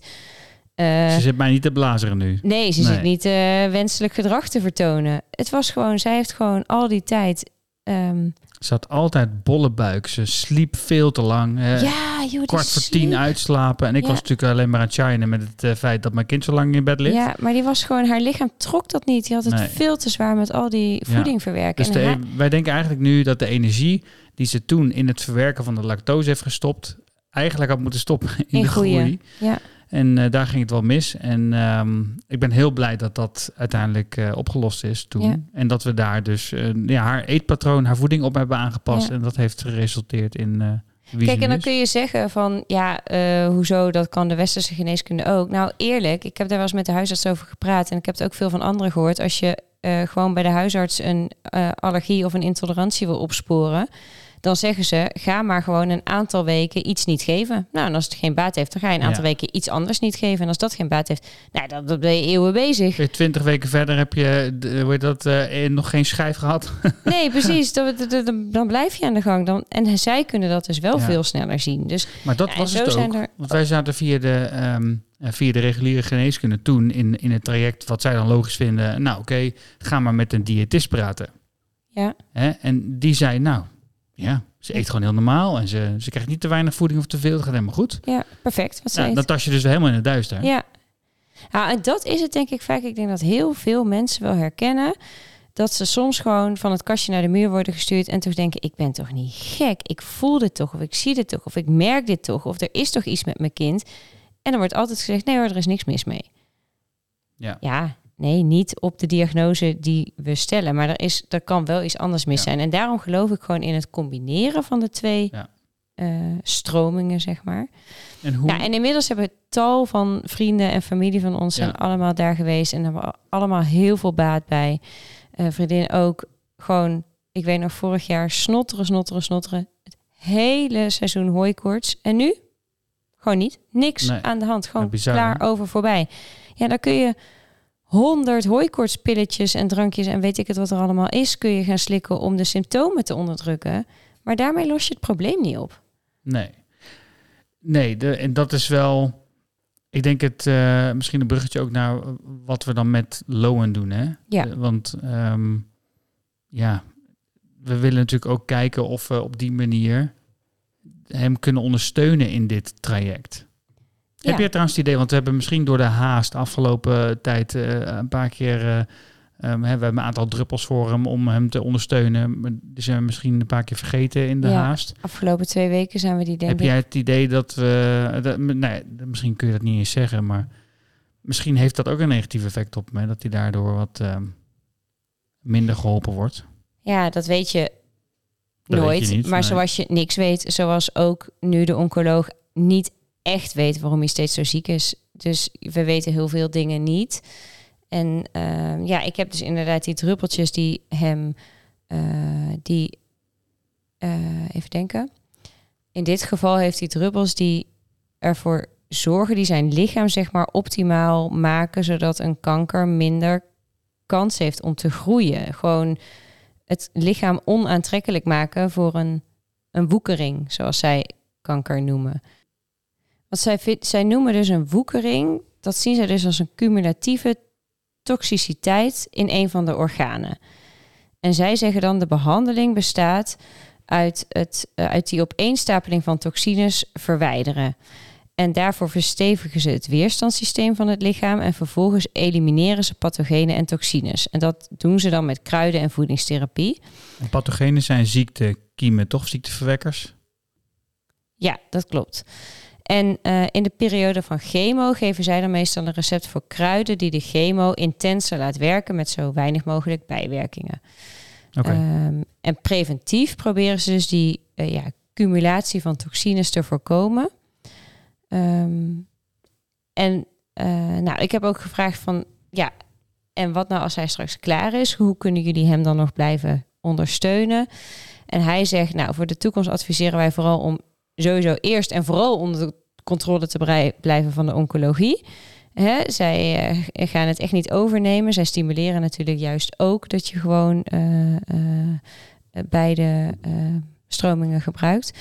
eh, Ze zit mij niet te blazeren nu. Nee, ze Nee. zit niet eh, wenselijk gedrag te vertonen. Het was gewoon, zij heeft gewoon al die tijd. ehm, Ze had altijd bolle buik. Ze sliep veel te lang. eh, ja, joh, die kwart voor tien uitslapen. En ik Ja. was natuurlijk alleen maar aan het shinen met het eh, feit dat mijn kind zo lang in bed ligt. Ja, maar die was gewoon, haar lichaam trok dat niet. Die had het Nee. veel te zwaar met al die Ja. voeding verwerken. Dus en de, hij- wij denken eigenlijk nu dat de energie die ze toen in het verwerken van de lactose heeft gestopt, eigenlijk had moeten stoppen in, In de groei. ja, En eh, daar ging het wel mis. En ehm, ik ben heel blij dat dat uiteindelijk eh, opgelost is toen. Ja. En dat we daar dus eh, ja, haar eetpatroon, haar voeding op hebben aangepast. Ja. En dat heeft geresulteerd in Kijk, en dan kun je zeggen van, ja, hoezo, dat kan de westerse geneeskunde ook. Nou, eerlijk, ik heb daar wel eens met de huisarts over gepraat en ik heb het ook veel van anderen gehoord. Als je gewoon bij de huisarts een allergie of een intolerantie wil opsporen, dan zeggen ze, ga maar gewoon een aantal weken iets niet geven. Nou, en als het geen baat heeft, dan ga je een aantal Ja. weken iets anders niet geven. En als dat geen baat heeft, nou, dan, dan ben je eeuwen bezig. Twintig weken verder heb je hoe dat, eh, nog geen schijf gehad. Nee, precies. Dan, dan- blijf je aan de gang. Dan, en zij kunnen dat dus wel Ja. veel sneller zien. Dus Maar dat was het ook. zijn er- Want wij zaten via de, ehm, eh, via de reguliere geneeskunde toen in, in het traject wat zij dan logisch vinden. Nou oké, ga maar met een diëtist praten. ja, Hè? En die zei nou, ja, ze eet gewoon heel normaal. En ze, ze krijgt niet te weinig voeding of te veel. Het gaat helemaal goed. ja perfect. Wat zei Nou, dan tas je dus helemaal in het duister. Ja. ja, en dat is het denk ik vaak. Ik denk dat heel veel mensen wel herkennen dat ze soms gewoon van het kastje naar de muur worden gestuurd en toch denken: ik ben toch niet gek? Ik voel dit toch, of ik zie dit toch, of ik merk dit toch, of er is toch iets met mijn kind. En dan wordt altijd gezegd: nee hoor, er is niks mis mee. Ja. Ja, nee, niet op de diagnose die we stellen, maar er, is, er kan wel iets anders mis Ja. zijn. En daarom geloof ik gewoon in het combineren van de twee Ja. eh, stromingen, zeg maar. En hoe, Ja, en inmiddels hebben tal van vrienden en familie van ons zijn allemaal daar geweest en hebben allemaal heel veel baat bij. Eh vriendin ook gewoon, ik weet nog vorig jaar snotteren, snotteren, snotteren. Het hele seizoen hooikoorts. En nu? Gewoon niet. Niks Nee. aan de hand. Gewoon bizar, klaar hè? over voorbij. Ja, daar kun je honderd hooikoortspilletjes en drankjes en weet ik het wat er allemaal is, kun je gaan slikken om de symptomen te onderdrukken. Maar daarmee los je het probleem niet op. Nee. Nee, de, en dat is wel. Ik denk het eh, misschien een bruggetje ook naar wat we dan met Lowen doen. Hè? Ja. Eh, want ehm, ja, we willen natuurlijk ook kijken of we op die manier hem kunnen ondersteunen in dit traject. Ja. Heb je trouwens het idee, want we hebben misschien door de haast afgelopen tijd eh, een paar keer, eh, hè, we hebben een aantal druppels voor hem om hem te ondersteunen. Die zijn we misschien een paar keer vergeten in de Ja. haast. Afgelopen twee weken zijn we die denk Heb jij het idee dat we, dat, nee, misschien kun je dat niet eens zeggen, maar misschien heeft dat ook een negatief effect op me, dat hij daardoor wat ehm, minder geholpen wordt. Ja, dat weet je Dat nooit. weet je niet, maar nee. zoals je niks weet, zoals ook nu de oncoloog niet echt weet waarom hij steeds zo ziek is. Dus we weten heel veel dingen niet. En ehm, ja, ik heb dus inderdaad die druppeltjes die hem, eh, die, eh, even denken. In dit geval heeft hij druppels die ervoor zorgen, die zijn lichaam zeg maar optimaal maken, zodat een kanker minder kans heeft om te groeien. Gewoon het lichaam onaantrekkelijk maken voor een, een woekering, zoals zij kanker noemen. Wat zij, zij noemen dus een woekering, dat zien zij dus als een cumulatieve toxiciteit in een van de organen. En zij zeggen dan de behandeling bestaat uit, het, eh, uit die opeenstapeling van toxines verwijderen. En daarvoor verstevigen ze het weerstandssysteem van het lichaam en vervolgens elimineren ze pathogenen en toxines. En dat doen ze dan met kruiden en voedingstherapie. En pathogenen zijn ziektekiemen, toch? Ziekteverwekkers? Ja, dat klopt. En eh, in de periode van chemo geven zij dan meestal een recept voor kruiden die de chemo intenser laat werken met zo weinig mogelijk bijwerkingen. Oké. Ehm, en preventief proberen ze dus die eh, ja, cumulatie van toxines te voorkomen. Ehm, en eh, nou, ik heb ook gevraagd van, ja, en wat nou als hij straks klaar is? Hoe kunnen jullie hem dan nog blijven ondersteunen? En hij zegt, nou, voor de toekomst adviseren wij vooral om sowieso eerst en vooral onder de controle te blijven van de oncologie. Hè, zij eh, gaan het echt niet overnemen. Zij stimuleren natuurlijk juist ook dat je gewoon eh, eh, beide stromingen gebruikt.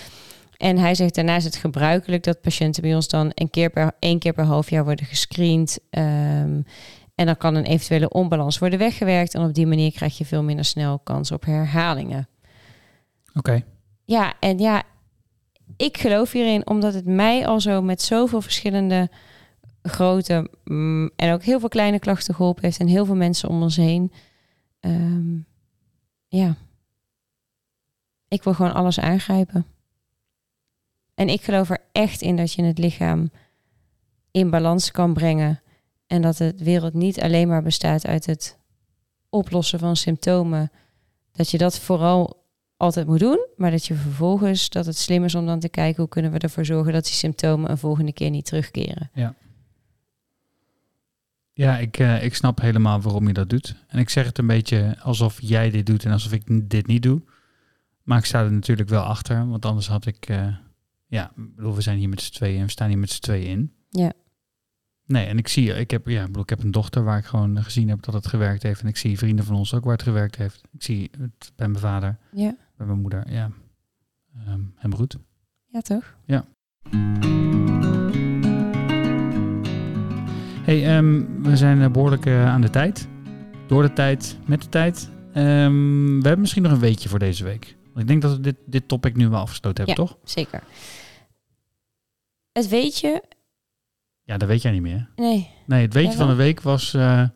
En hij zegt daarnaast is het gebruikelijk dat patiënten bij ons dan een keer per, één keer per half jaar worden gescreend. ehm, en dan kan een eventuele onbalans worden weggewerkt. En op die manier krijg je veel minder snel kans op herhalingen. Oké. Ja, en ja, ik geloof hierin omdat het mij al zo met zoveel verschillende grote mm, en ook heel veel kleine klachten geholpen heeft en heel veel mensen om ons heen. Ehm, ja, ik wil gewoon alles aangrijpen. En ik geloof er echt in dat je het lichaam in balans kan brengen en dat de wereld niet alleen maar bestaat uit het oplossen van symptomen. Dat je dat vooral altijd moet doen, maar dat je vervolgens dat het slim is om dan te kijken hoe kunnen we ervoor zorgen dat die symptomen een volgende keer niet terugkeren. Ja, ik, eh, ik snap helemaal waarom je dat doet. En ik zeg het een beetje alsof jij dit doet en alsof ik dit niet doe. Maar ik sta er natuurlijk wel achter, want anders had ik... eh, ja, bedoel, we zijn hier met z'n tweeën en we staan hier met z'n tweeën in. Ja. Nee, en ik zie, ik heb, ja, bedoel, ik heb een dochter waar ik gewoon gezien heb dat het gewerkt heeft. En ik zie vrienden van ons ook waar het gewerkt heeft. Ik zie het bij mijn vader, Ja, bij mijn moeder, ja. Ehm hem goed. ja toch? Hey, ehm, we zijn eh, behoorlijk eh, aan de tijd. Door de tijd, met de tijd. Ehm, we hebben misschien nog een weetje voor deze week. Want ik denk dat we dit, dit topic nu wel afgesloten hebben, toch? Zeker. Het weet je, Ja, dat weet jij niet meer. nee, Nee, het weetje van de week was eh,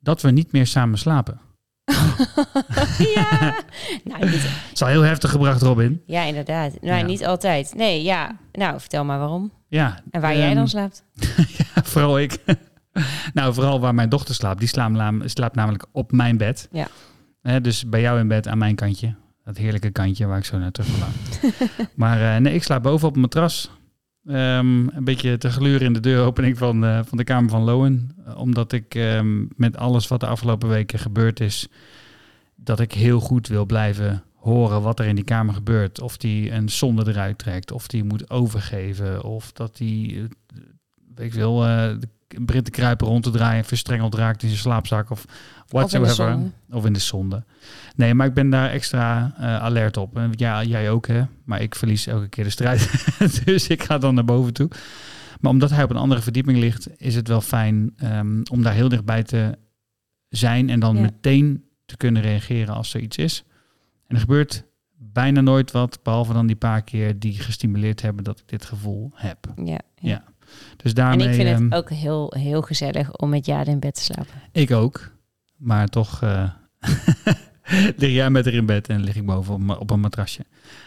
dat we niet meer samen slapen. ja. nou, niet, Het is al heel heftig gebracht, Robin. ja, inderdaad. Nou, Ja. niet altijd. Nee, ja. Nou, vertel maar waarom. Ja. En waar jij ehm, dan slaapt. ja, vooral ik. nou, vooral waar mijn dochter slaapt. Die slaapt, nam- slaapt namelijk op mijn bed. Ja. Dus bij jou in bed aan mijn kantje. Dat heerlijke kantje waar ik zo naar terug ga. maar eh, nee, ik slaap boven op een matras. Ehm, een beetje te gluren in de deuropening van, eh, van de kamer van Lowen. Omdat ik ehm, met alles wat de afgelopen weken gebeurd is... dat ik heel goed wil blijven horen wat er in die kamer gebeurt. Of die een zonde eruit trekt. Of die moet overgeven. Of dat die, eh, weet ik veel, eh, begint te kruipen, rond te draaien, verstrengeld raakt in zijn slaapzak of whatsoever. zonde. Of in de zonde. Nee, maar ik ben daar extra eh, alert op. En ja, jij ook hè. Maar ik verlies elke keer de strijd. dus ik ga dan naar boven toe. Maar omdat hij op een andere verdieping ligt, is het wel fijn ehm, om daar heel dichtbij te zijn en dan Ja. meteen te kunnen reageren als er iets is. En er gebeurt bijna nooit wat, behalve dan die paar keer die gestimuleerd hebben dat ik dit gevoel heb. Ja, Ja. Dus En daarmee, ik vind ehm, het ook heel, heel gezellig om met Jade in bed te slapen. ik ook. Maar toch eh, lig jij met haar in bed en lig ik boven op, een matrasje.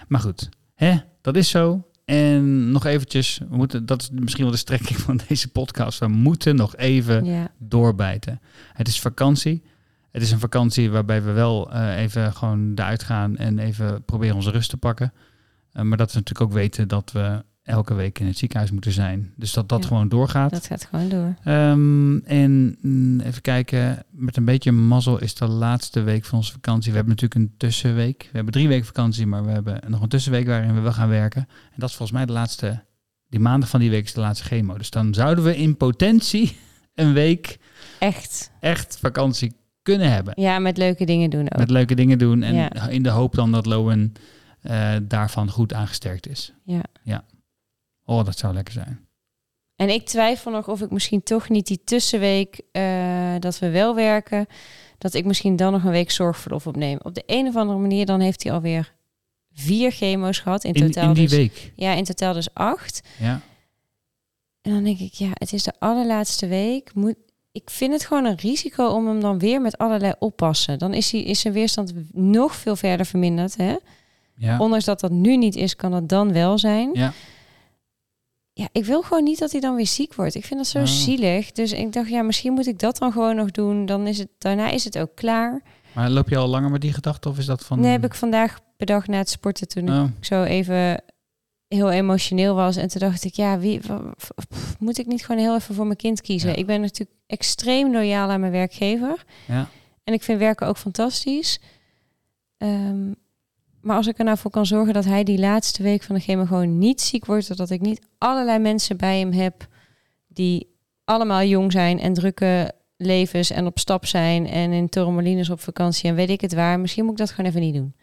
Maar goed, hè, dat is zo. En nog eventjes, we moeten, dat is misschien wel de strekking van deze podcast. We moeten nog even Ja, doorbijten. Het is vakantie. Het is een vakantie waarbij we wel eh, even gewoon eruit gaan en even proberen onze rust te pakken. Eh, maar dat we natuurlijk ook weten dat we elke week in het ziekenhuis moeten zijn. Dus dat dat Ja. gewoon doorgaat. dat gaat gewoon door. Ehm, en mm, even kijken, met een beetje mazzel is de laatste week van onze vakantie. We hebben natuurlijk een tussenweek. We hebben drie weken vakantie, maar we hebben nog een tussenweek waarin we wel gaan werken. En dat is volgens mij de laatste, die maandag van die week is de laatste chemo. Dus dan zouden we in potentie een week Echt. echt vakantie kunnen hebben. Ja, met leuke dingen doen ook. Met leuke dingen doen en Ja. in de hoop dan dat Lowen eh, daarvan goed aangesterkt is. Ja. ja. Oh, dat zou lekker zijn. En ik twijfel nog of ik misschien toch niet die tussenweek eh, dat we wel werken, dat ik misschien dan nog een week zorgverlof opneem. Op de een of andere manier dan heeft hij alweer vier chemo's gehad. In In, totaal in die dus, week. Ja, in totaal dus acht. Ja. En dan denk ik, ja, het is de allerlaatste week. Moet, ik vind het gewoon een risico om hem dan weer met allerlei oppassen. Dan is, hij, is zijn weerstand nog veel verder verminderd. Hè? Ja. Ondanks dat dat nu niet is, kan dat dan wel zijn. Ja. Ja, ik wil gewoon niet dat hij dan weer ziek wordt. Ik vind dat zo Ah. zielig. Dus ik dacht, ja, misschien moet ik dat dan gewoon nog doen. Dan is het, daarna is het ook klaar. Maar loop je al langer met die gedachte of is dat van... Nee, heb ik vandaag bedacht na het sporten toen Oh, ik zo even heel emotioneel was. En toen dacht ik, ja, wie, pff, moet ik niet gewoon heel even voor mijn kind kiezen? Ja. Ik ben natuurlijk extreem loyaal aan mijn werkgever. ja. En ik vind werken ook fantastisch. Ehm, maar als ik er nou voor kan zorgen dat hij die laatste week van de chemo gewoon niet ziek wordt, dat ik niet allerlei mensen bij hem heb die allemaal jong zijn en drukke levens en op stap zijn en in Torremolinos op vakantie en weet ik het waar. Misschien moet ik dat gewoon even niet doen.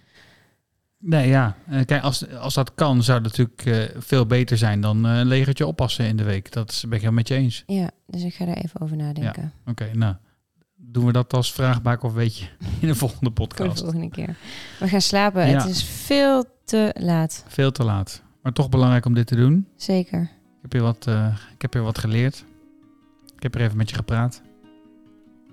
Nee, ja. Eh, kijk, als, als dat kan, zou het natuurlijk eh, veel beter zijn dan eh, een legertje oppassen in de week. Dat ben ik helemaal met je eens. Ja, dus ik ga daar even over nadenken. Oké, nou. Doen we dat als vraagbaak of weet je in de volgende Voor de podcast? volgende keer. We gaan slapen. Ja. Het is veel te laat. Veel te laat. Maar toch belangrijk om dit te doen. Zeker. Ik heb hier wat, eh, ik heb hier wat geleerd. Ik heb er even met je gepraat.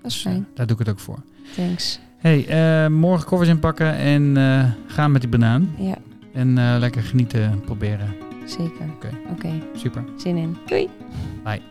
Dat is Dus, eh, fijn. daar doe ik het ook voor. Thanks. hey, eh, morgen koffers inpakken en eh, gaan met die banaan. Ja, En eh, lekker genieten proberen. zeker. Oké. Oké, Super. zin in. Doei. Bye.